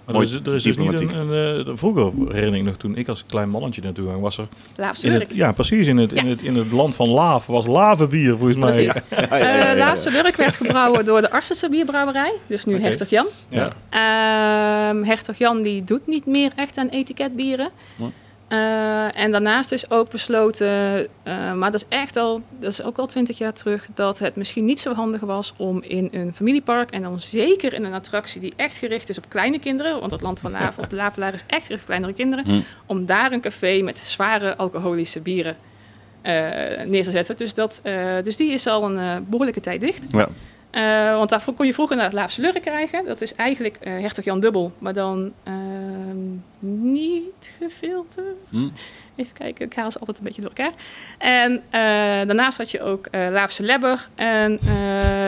Maar er is, er is dus niet een, een, een, vroeger herinner ik nog toen ik als klein mannetje naartoe ging, was er Laafse ja precies in het, ja. in, het, in het land van Laaf was lavenbier volgens mij. Ja, ja, ja, ja, uh, Laafse Lurk werd gebrouwen door de Arsense bierbrouwerij, dus nu okay. Hertog Jan. Ja. Uh, Hertog Jan die doet niet meer echt aan etiketbieren. Ja. Uh, en daarnaast is ook besloten, uh, maar dat is echt al, dat is ook al twintig jaar terug, dat het misschien niet zo handig was om in een familiepark en dan zeker in een attractie die echt gericht is op kleine kinderen, want het Land van of de [laughs] Lavelaar is echt gericht op kleinere kinderen, hm. om daar een café met zware alcoholische bieren uh, neer te zetten. Dus, dat, dus die is al een behoorlijke tijd dicht. Ja. Uh, want daarvoor kon je vroeger naar het Laafse Lurk krijgen. Dat is eigenlijk uh, Hertog Jan Dubbel, maar dan uh, niet gefilterd. Hm. Even kijken, ik haal ze altijd een beetje door elkaar. En eh, daarnaast had je ook Laafse Lebber. En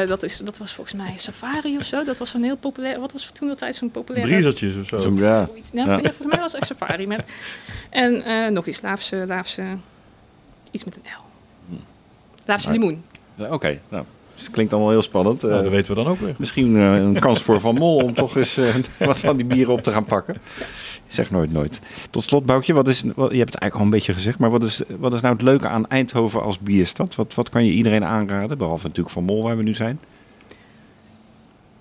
dat, is, dat was volgens mij Safari of zo. Dat was een heel populair. Wat was toen de tijd zo'n populair? Briezertjes of zo. Zo, ja. Nou, ja. volgens mij was het echt Safari. Met, en nog iets, Laafse, Laafse. Iets met een L. Laafse Limoen. Oké, okay, nou. Dus het klinkt allemaal heel spannend. Nou, dat weten we dan ook weer. Misschien uh, een kans voor Van Mol om toch eens [laughs] wat van die bieren op te gaan pakken. Zeg nooit nooit. Tot slot, Boukje, wat is, wat, je hebt het eigenlijk al een beetje gezegd, maar wat is, wat is nou het leuke aan Eindhoven als bierstad? Wat, wat kan je iedereen aanraden, behalve natuurlijk Van Mol waar we nu zijn?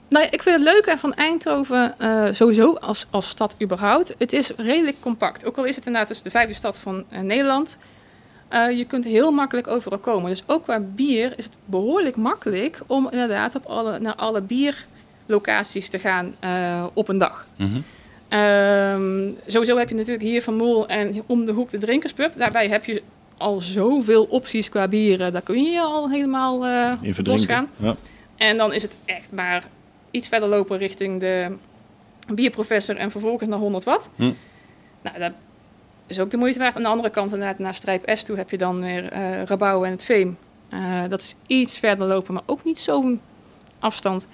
Nou, ik vind het leuke van Eindhoven uh, sowieso als, als stad überhaupt. Het is redelijk compact. Ook al is het inderdaad dus de vijfde stad van Nederland. Uh, je kunt heel makkelijk overal komen. Dus ook qua bier is het behoorlijk makkelijk om inderdaad op alle, naar alle bierlocaties te gaan uh, op een dag. Mm -hmm. um, sowieso heb je natuurlijk hier van Moel en om de hoek de drinkerspub. Daarbij heb je al zoveel opties qua bieren. Daar kun je al helemaal uh, losgaan. Ja. En dan is het echt maar iets verder lopen richting de bierprofessor en vervolgens naar 100 watt. Mm. Nou, dat is ook de moeite waard. Aan de andere kant, naar, naar strijp S toe, heb je dan weer uh, Rabouw en het Veem. Uh, dat is iets verder lopen, maar ook niet zo'n afstand.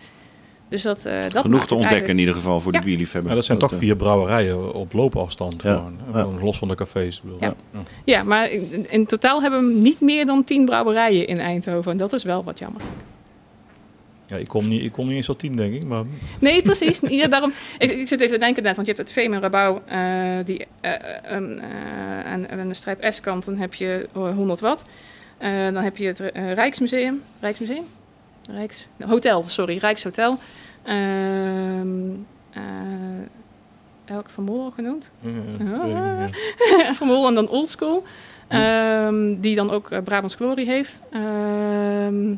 Dus dat, uh, dat Genoeg te ontdekken in ieder geval voor ja. de bierliefhebber. Ja, dat zijn toch vier brouwerijen op loopafstand. Ja. Gewoon, los van de cafés. Bedoel. Ja. Ja. ja, maar in, in, totaal hebben we niet meer dan tien brouwerijen in Eindhoven. En dat is wel wat jammer. Ja, ik kom niet, ik kom niet eens tot tien, denk ik. Maar... Nee, precies. ja, daarom, ik, ik, zit even te denken net, want je hebt het Veem en Rabouw uh, die, uh, um, aan, aan de strijp S-kant, dan heb je 100 watt. dan heb je het Rijksmuseum. Rijksmuseum? Rijks, Hotel, sorry, Rijkshotel. Elk van al genoemd. Eh, meer. [laughs] van en dan Oldschool. Ehm die dan ook eh, Brabants Glory heeft. Ehm,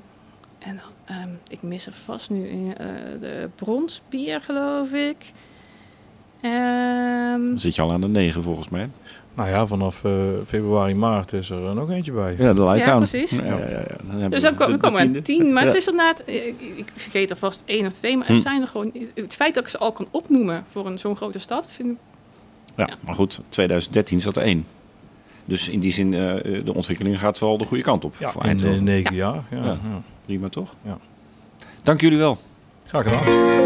en dan, ehm, ik mis er vast nu in, eh, de bronsbier, geloof ik. Ehm, Dan zit je al aan de 9 volgens mij. Nou ja, vanaf eh, februari, maart is er eh, nog eentje bij. Ja, de precies. Ja, ja, ja, ja. Dan hebben dus we dan we komen er tiende. tien. Maar het is inderdaad, ik, ik vergeet er vast één of twee. Maar het Hm. zijn er gewoon. Het feit dat ik ze al kan opnoemen voor een zo'n grote stad, vind ik. Ja, Ja. maar goed, 2013 zat er één. Dus in die zin, eh, de ontwikkeling gaat wel de goede kant op. Ja, voor in negen jaar. Ja, Ja. Prima toch? Ja. Dank jullie wel. Graag gedaan.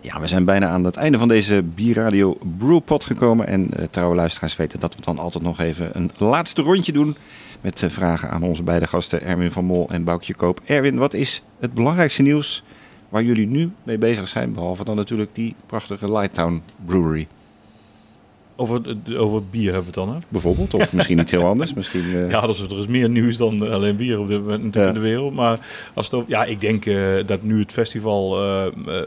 Ja, we zijn bijna aan het einde van deze Bierradio Brewpot gekomen. En eh, trouwe luisteraars weten dat we dan altijd nog even een laatste rondje doen. Met eh, vragen aan onze beide gasten Erwin van Mol en Boukje Koop. Erwin, wat is het belangrijkste nieuws waar jullie nu mee bezig zijn? Behalve dan natuurlijk die prachtige Lighttown Brewery. Over, het- over bier hebben we het dan, hè? Bijvoorbeeld, of misschien iets heel anders. Misschien, [laughs] eh, Ja, dat is, er is meer nieuws dan eh, alleen bier op dit moment natuurlijk Ja. in de wereld. Maar als het ja, ik denk eh, dat nu het festival eh, eh,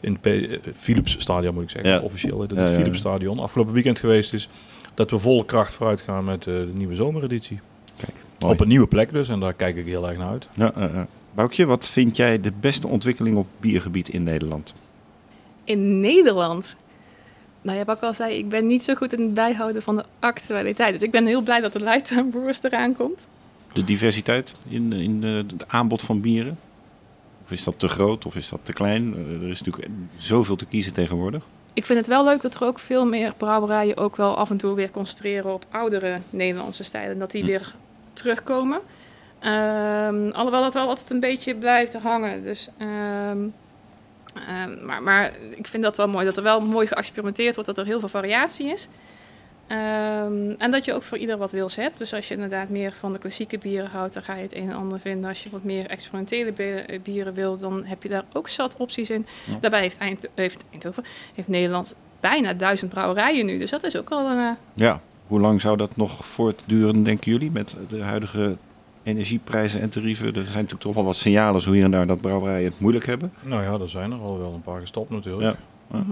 in het P- eh, Philips Stadion, moet ik zeggen, Ja. officieel, het Ja, ja, ja. Philips Stadion, afgelopen weekend geweest is, dat we vol kracht vooruit gaan met eh, de nieuwe zomereditie. Kijk, mooi. Op een nieuwe plek dus, en daar kijk ik heel erg naar uit. Ja, eh, eh. Boukje, wat vind jij de beste ontwikkeling op biergebied in Nederland? In Nederland. Nou ja, wat ik al zei, ik ben niet zo goed in het bijhouden van de actualiteit. Dus ik ben heel blij dat de Lighttown Brewers eraan komt. De diversiteit in, in eh, het aanbod van bieren? Of is dat te groot of is dat te klein? Eh, er is natuurlijk zoveel te kiezen tegenwoordig. Ik vind het wel leuk dat er ook veel meer brouwerijen ook wel af en toe weer concentreren op oudere Nederlandse stijlen. En dat die Hm. weer terugkomen. Ehm, alhoewel dat wel altijd een beetje blijft hangen. Dus, ehm, ehm, maar, maar ik vind dat wel mooi. Dat er wel mooi geëxperimenteerd wordt. Dat er heel veel variatie is. Ehm, en dat je ook voor ieder wat wils hebt. Dus als je inderdaad meer van de klassieke bieren houdt, dan ga je het een en ander vinden. Als je wat meer experimentele bi- bieren wil, dan heb je daar ook zat opties in. Ja. Daarbij heeft, Eind heeft Eindhoven, heeft Nederland bijna duizend brouwerijen nu. Dus dat is ook al een... eh, Ja, hoe lang zou dat nog voortduren, denken jullie, met de huidige energieprijzen en tarieven? Er zijn natuurlijk toch wel wat signalen zo hier en daar dat brouwerijen het moeilijk hebben. Nou ja, er zijn er al wel een paar gestopt natuurlijk. Ja.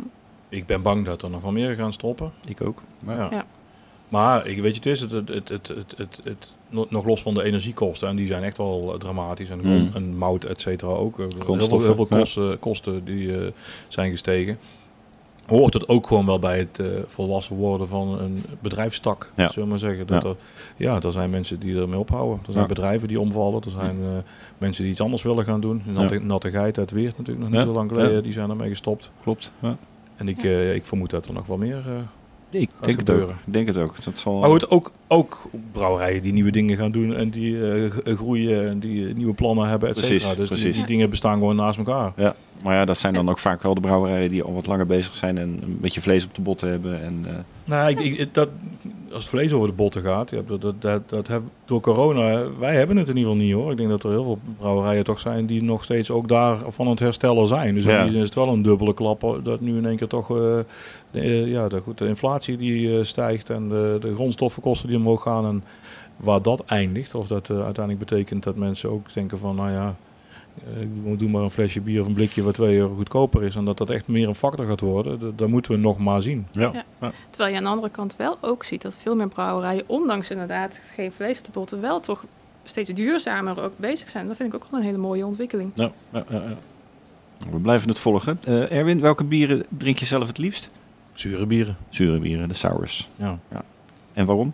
Ik ben bang dat er nog wel meer gaan stoppen. Ik ook. Maar Ja. Ja. Maar ik weet je, het is het, het, het, het, het, het, het- nog los van de energiekosten, en die zijn echt wel eh, dramatisch. En, Mm. en mout, et cetera ook. Eh, Heel veel, heel veel ja. kosten, kosten die eh, zijn gestegen. Hoort het ook gewoon wel bij het eh, volwassen worden van een bedrijfstak, Ja. zullen we maar zeggen. Dat Ja. Er, ja, er zijn mensen die ermee ophouden. Er zijn Ja. bedrijven die omvallen. Er zijn eh, mensen die iets anders willen gaan doen. Natte, natte geit uit Weert natuurlijk nog niet Ja. zo lang geleden. Ja. Die zijn ermee gestopt. klopt. Ja. En ik, eh, ik vermoed dat er nog wel meer... eh, Ik denk het, ook. denk het ook. Dat zal... Maar goed, ook, ook brouwerijen die nieuwe dingen gaan doen en die eh, g- groeien en die eh, nieuwe plannen hebben, et Precies, cetera. Dus die, precies. die dingen bestaan gewoon naast elkaar. Ja, maar ja, dat zijn dan ook vaak wel de brouwerijen die al wat langer bezig zijn en een beetje vlees op de botten hebben. En, eh, Nou, ik, ik- dat, als het vlees over de botten gaat, ja, dat, dat, dat, dat heb, door corona, wij hebben het in ieder geval niet hoor. Ik denk dat er heel veel brouwerijen toch zijn die nog steeds ook daar van het herstellen zijn. Dus Ja. in die zin is het wel een dubbele klap dat nu in één keer toch eh, de, eh, ja, de, goed, de inflatie die eh, stijgt en de, de grondstoffenkosten die omhoog gaan. En waar dat eindigt, of dat uiteindelijk betekent dat mensen ook denken van, nou ja, eh, doe maar een flesje bier of een blikje wat 2 euro goedkoper is. En dat dat echt meer een factor gaat worden, dat, dat moeten we nog maar zien. ja. Ja. Terwijl je aan de andere kant wel ook ziet dat veel meer brouwerijen, ondanks inderdaad geen vlees op de botten, wel toch steeds duurzamer ook bezig zijn. Dat vind ik ook wel een hele mooie ontwikkeling. Ja, ja, ja, ja. We blijven het volgen. Eh, Erwin, welke bieren drink je zelf het liefst? Zure bieren. Zure bieren, de sours. Ja. En waarom?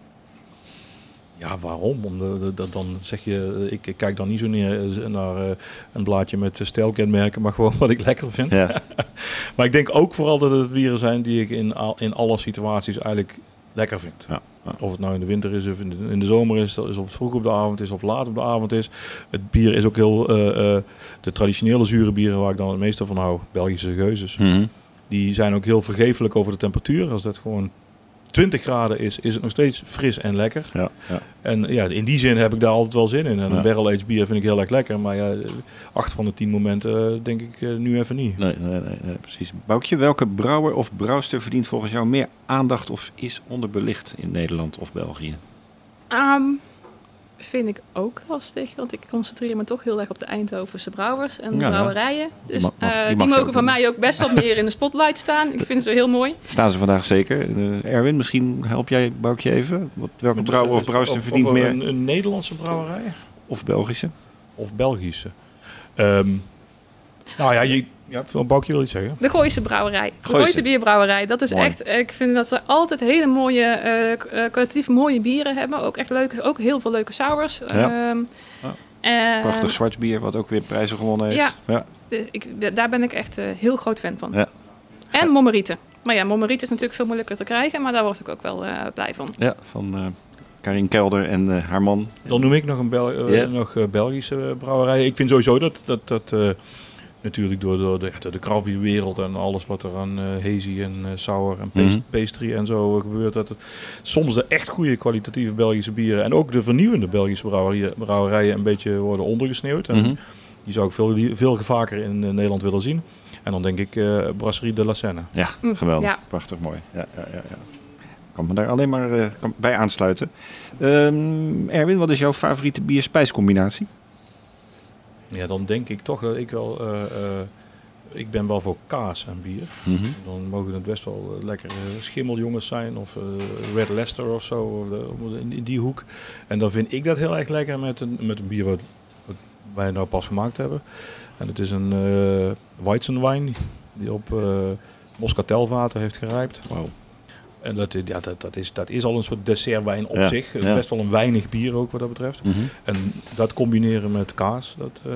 Ja, waarom? Om de, de- dat dan zeg je, ik, ik kijk dan niet zo neer eh, naar eh, een blaadje met eh, stijlkenmerken, maar gewoon [laughs] wat ik lekker vind. Ja, [laughs] Maar ik denk ook vooral dat het bieren zijn die ik in, al, in alle situaties eigenlijk lekker vind. Ja, ja. Of het nou in de winter is of in de, in de zomer is, is, of het vroeg op de avond is of laat op de avond is. Het bier is ook heel, eh, eh, de traditionele zure bieren waar ik dan het meeste van hou, Belgische geuzes. Mhm. Die zijn ook heel vergeeflijk over de temperatuur. Als dat gewoon 20 graden is, is het nog steeds fris en lekker. ja, ja. En ja, in die zin heb ik daar altijd wel zin in. En Ja. een barrel-aged bier vind ik heel erg lekker. Maar ja, acht van de tien momenten eh, denk ik eh, nu even niet. Nee, nee, nee, nee, precies. Boukje, welke brouwer of brouwster verdient volgens jou meer aandacht of is onderbelicht in Nederland of België? Ehm, vind ik ook lastig. Want ik concentreer me toch heel erg op de Eindhovense brouwers en ja. brouwerijen. Dus Mag- mag- eh, die mogen ook van doen. mij ook best wat meer in de spotlight staan. Ik vind ze heel mooi. Staan ze vandaag zeker. Eh, Erwin, misschien help jij Boukje even. Wat, welke brouwer of brouwster Of- verdient of meer? Een, een Nederlandse brouwerij Of Belgische? of Belgische? Ehm, nou ja, je, ja, Boukje wil iets zeggen. De Gooise brouwerij. De Gooise. Gooise bierbrouwerij. Dat is Mooi. echt, ik vind dat ze altijd hele mooie, eh, eh, kwalitatief mooie bieren hebben. Ook echt leuke, ook heel veel leuke sours. Ja. Ehm, Ja. Prachtig zwartsbier, wat ook weer prijzen gewonnen heeft. Ja. ja. Dus ik, daar ben ik echt eh, heel groot fan van. Ja. En Mommerieten. Maar ja, Mommerieten is natuurlijk veel moeilijker te krijgen, maar daar word ik ook wel eh, blij van. Ja, van eh Karin Kelder en eh, haar man. Dan noem ik nog een Bel eh, nog, eh, Belgische eh, brouwerij. Ik vind sowieso dat, dat, dat eh, natuurlijk door, door de, de en alles wat er aan eh hazy en sour en past- Mhm. pastry en zo eh, gebeurt, dat het soms de echt goede kwalitatieve Belgische bieren en ook de vernieuwende Belgische brouwerijen, brouwerijen een beetje worden ondergesneeuwd. En Mhm. die zou ik veel, veel vaker in Nederland willen zien. En dan denk ik eh, Brasserie de la Seine. Ja, Mm, geweldig. ja. Prachtig mooi. Ja, ja, ja, ja. Ik kan me daar alleen maar bij aansluiten. Ehm, Erwin, wat is jouw favoriete bier-spijscombinatie? Ja, dan denk ik toch dat ik wel... eh, eh, ik ben wel voor kaas en bier. Dan mogen het best wel eh, lekkere schimmeljongens zijn of Red Leicester of zo, of de- in, in die hoek. En dan vind ik dat heel erg lekker met een, met een bier wat, wat wij nou pas gemaakt hebben. En het is een eh Weizenwein die op Moscatelvaten heeft gerijpt. Wauw. En dat, ja, dat, dat, is, dat is al een soort dessertwijn op Ja, zich. ja. Best wel een weinig bier ook wat dat betreft. Mhm. En dat combineren met kaas, dat... eh,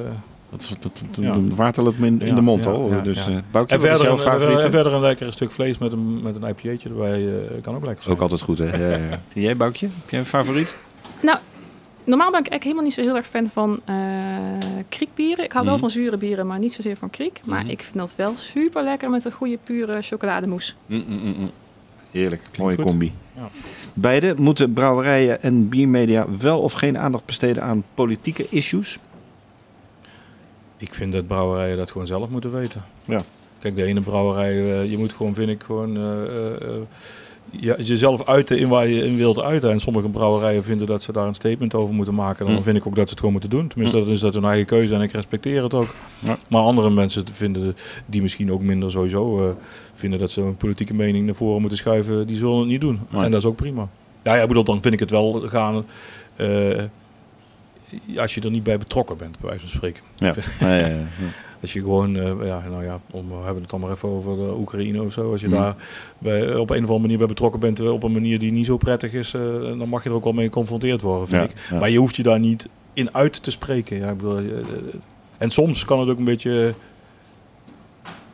Dat, Ja. het me in, in Ja, de mond ja, al. ja, dus ja. eh Boukje, En verder, een, en verder een lekker stuk vlees met een, met een IPA'tje erbij eh, kan ook lekker zijn. Ook altijd goed, hè? Ja, ja, ja. En [laughs] jij, Boukje? Heb jij een favoriet? Nou, normaal ben ik eigenlijk helemaal niet zo heel erg fan van eh kriekbieren. Ik hou wel Mhm. van zure bieren, maar niet zozeer van kriek. Maar Mhm. ik vind dat wel super lekker met een goede pure chocolademousse. Mm, Heerlijk, mooie goed. combi. Ja. Beide moeten brouwerijen en biermedia wel of geen aandacht besteden aan politieke issues? Ik vind dat brouwerijen dat gewoon zelf moeten weten. Ja. Kijk, de ene brouwerij, eh, je moet gewoon, vind ik, gewoon eh, eh, ja, jezelf uiten in waar je in wilt uiten. En sommige brouwerijen vinden dat ze daar een statement over moeten maken. Dan Mm. vind ik ook dat ze het gewoon moeten doen. Tenminste, Mm. dat is dat hun eigen keuze en ik respecteer het ook. Ja. Maar andere mensen vinden, die misschien ook minder sowieso eh, vinden dat ze een politieke mening naar voren moeten schuiven, die zullen het niet doen. Nee. En dat is ook prima. Ja, ja, bedoel, dan vind ik het wel gaan eh, als je er niet bij betrokken bent, bij wijze van spreken. Ja, [laughs] ja, ja. Als je gewoon, eh, ja, nou ja, om, we hebben het dan maar even over de Oekraïne of zo. Als je Hmm. daar bij, op een of andere manier bij betrokken bent, eh, op een manier die niet zo prettig is, eh, dan mag je er ook wel mee geconfronteerd worden, vind Ja, ik. Maar je hoeft je daar niet in uit te spreken. Ja, ik bedoel, en soms kan het ook een beetje,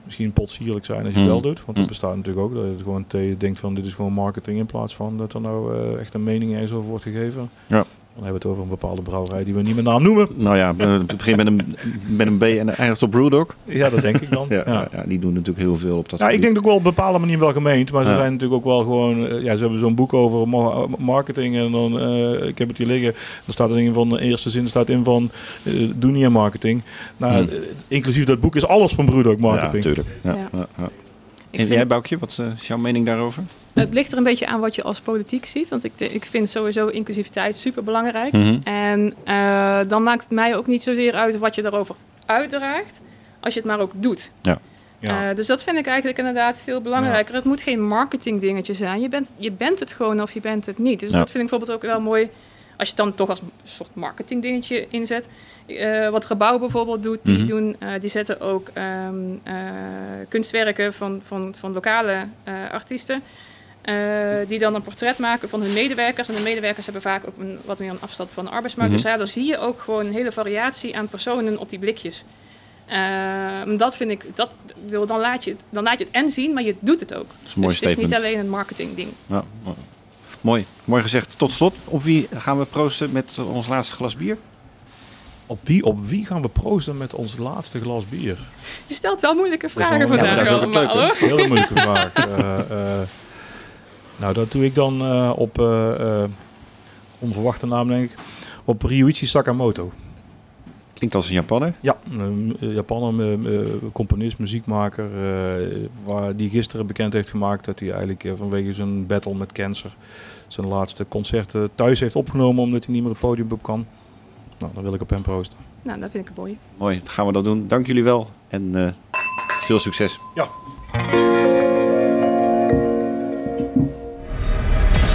misschien potsierlijk zijn als je het Hmm. wel doet. Want Hmm. dat bestaat natuurlijk ook. Dat je gewoon denkt van, dit is gewoon marketing in plaats van dat er nou echt een mening ergens over wordt gegeven. Ja. Dan hebben we het over een bepaalde brouwerij die we niet met naam noemen. Nou ja, het begint met een, met een B en eindigt op Brewdog. Ja, dat denk ik dan. [laughs] Ja, ja. ja. die doen natuurlijk heel veel op dat Ja, ik gebied. denk ook wel op een bepaalde manier wel gemeend. Maar ze Ja. zijn natuurlijk ook wel gewoon... eh, Ja, ze hebben zo'n boek over ma- marketing. En dan, eh, ik heb het hier liggen. Er staat er in van de eerste zin staat in van... eh, doe niet aan marketing. Nou, Hmm. inclusief dat boek is alles van Broeder ook Ja, marketing. natuurlijk. Ja, Ja. ja, ja. Ik En vind- jij, Boukje, wat is jouw mening daarover? Het ligt er een beetje aan wat je als politiek ziet. Want ik, ik vind sowieso inclusiviteit super belangrijk. Mhm. En eh, dan maakt het mij ook niet zozeer uit wat je daarover uitdraagt, als je het maar ook doet. Ja. Eh, dus dat vind ik eigenlijk inderdaad veel belangrijker. Het moet geen marketing dingetje zijn. Je bent, je bent het gewoon of je bent het niet. Dus Ja. dat vind ik bijvoorbeeld ook wel mooi. Als je het dan toch als een soort marketing dingetje inzet. Eh, wat Gebouw bijvoorbeeld doet, die, Mhm. doen, eh, die zetten ook ehm, eh, kunstwerken van, van, van lokale eh, artiesten. Eh, die dan een portret maken van hun medewerkers. En de medewerkers hebben vaak ook een, wat meer een afstand van de arbeidsmarkt. Mhm. Dus ja, dan zie je ook gewoon een hele variatie aan personen op die blikjes. Ehm, dat vind ik, dat, dan, laat je het, dan laat je het en zien, maar je doet het ook. Dat is een mooi dus het is niet alleen een marketing ding. Ja, ja. Mooi, mooi gezegd. Tot slot, op wie gaan we proosten met ons laatste glas bier? Op, wie, op wie gaan we proosten met ons laatste glas bier? Je stelt wel moeilijke is wel- vragen ja, vandaag dat is ook allemaal, hoor. Hele moeilijke vraag. [laughs] Eh, eh, nou, dat doe ik dan eh, op eh, eh, onverwachte naam, denk ik. Op Ryuichi Sakamoto. Klinkt als een Japanner. Ja, een Japaner, eh, componist, muziekmaker, eh, waar die gisteren bekend heeft gemaakt dat hij eigenlijk vanwege zijn battle met cancer zijn laatste concerten thuis heeft opgenomen omdat hij niet meer het podium op kan. Nou, dan wil ik op hem proosten. Nou, dat vind ik een mooi. Mooi, dan gaan we dat doen. Dank jullie wel en eh, veel succes. Ja.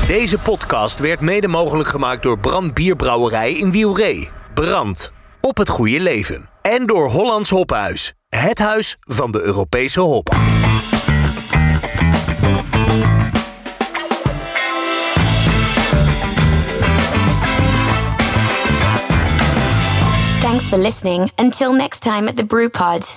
Deze podcast werd mede mogelijk gemaakt door Brand Bierbrouwerij in Wielree. Brand. Op het goede leven. En door Hollands Hophuis. Het huis van de Europese hop. Thanks for listening. Until next time at the Brew Pod.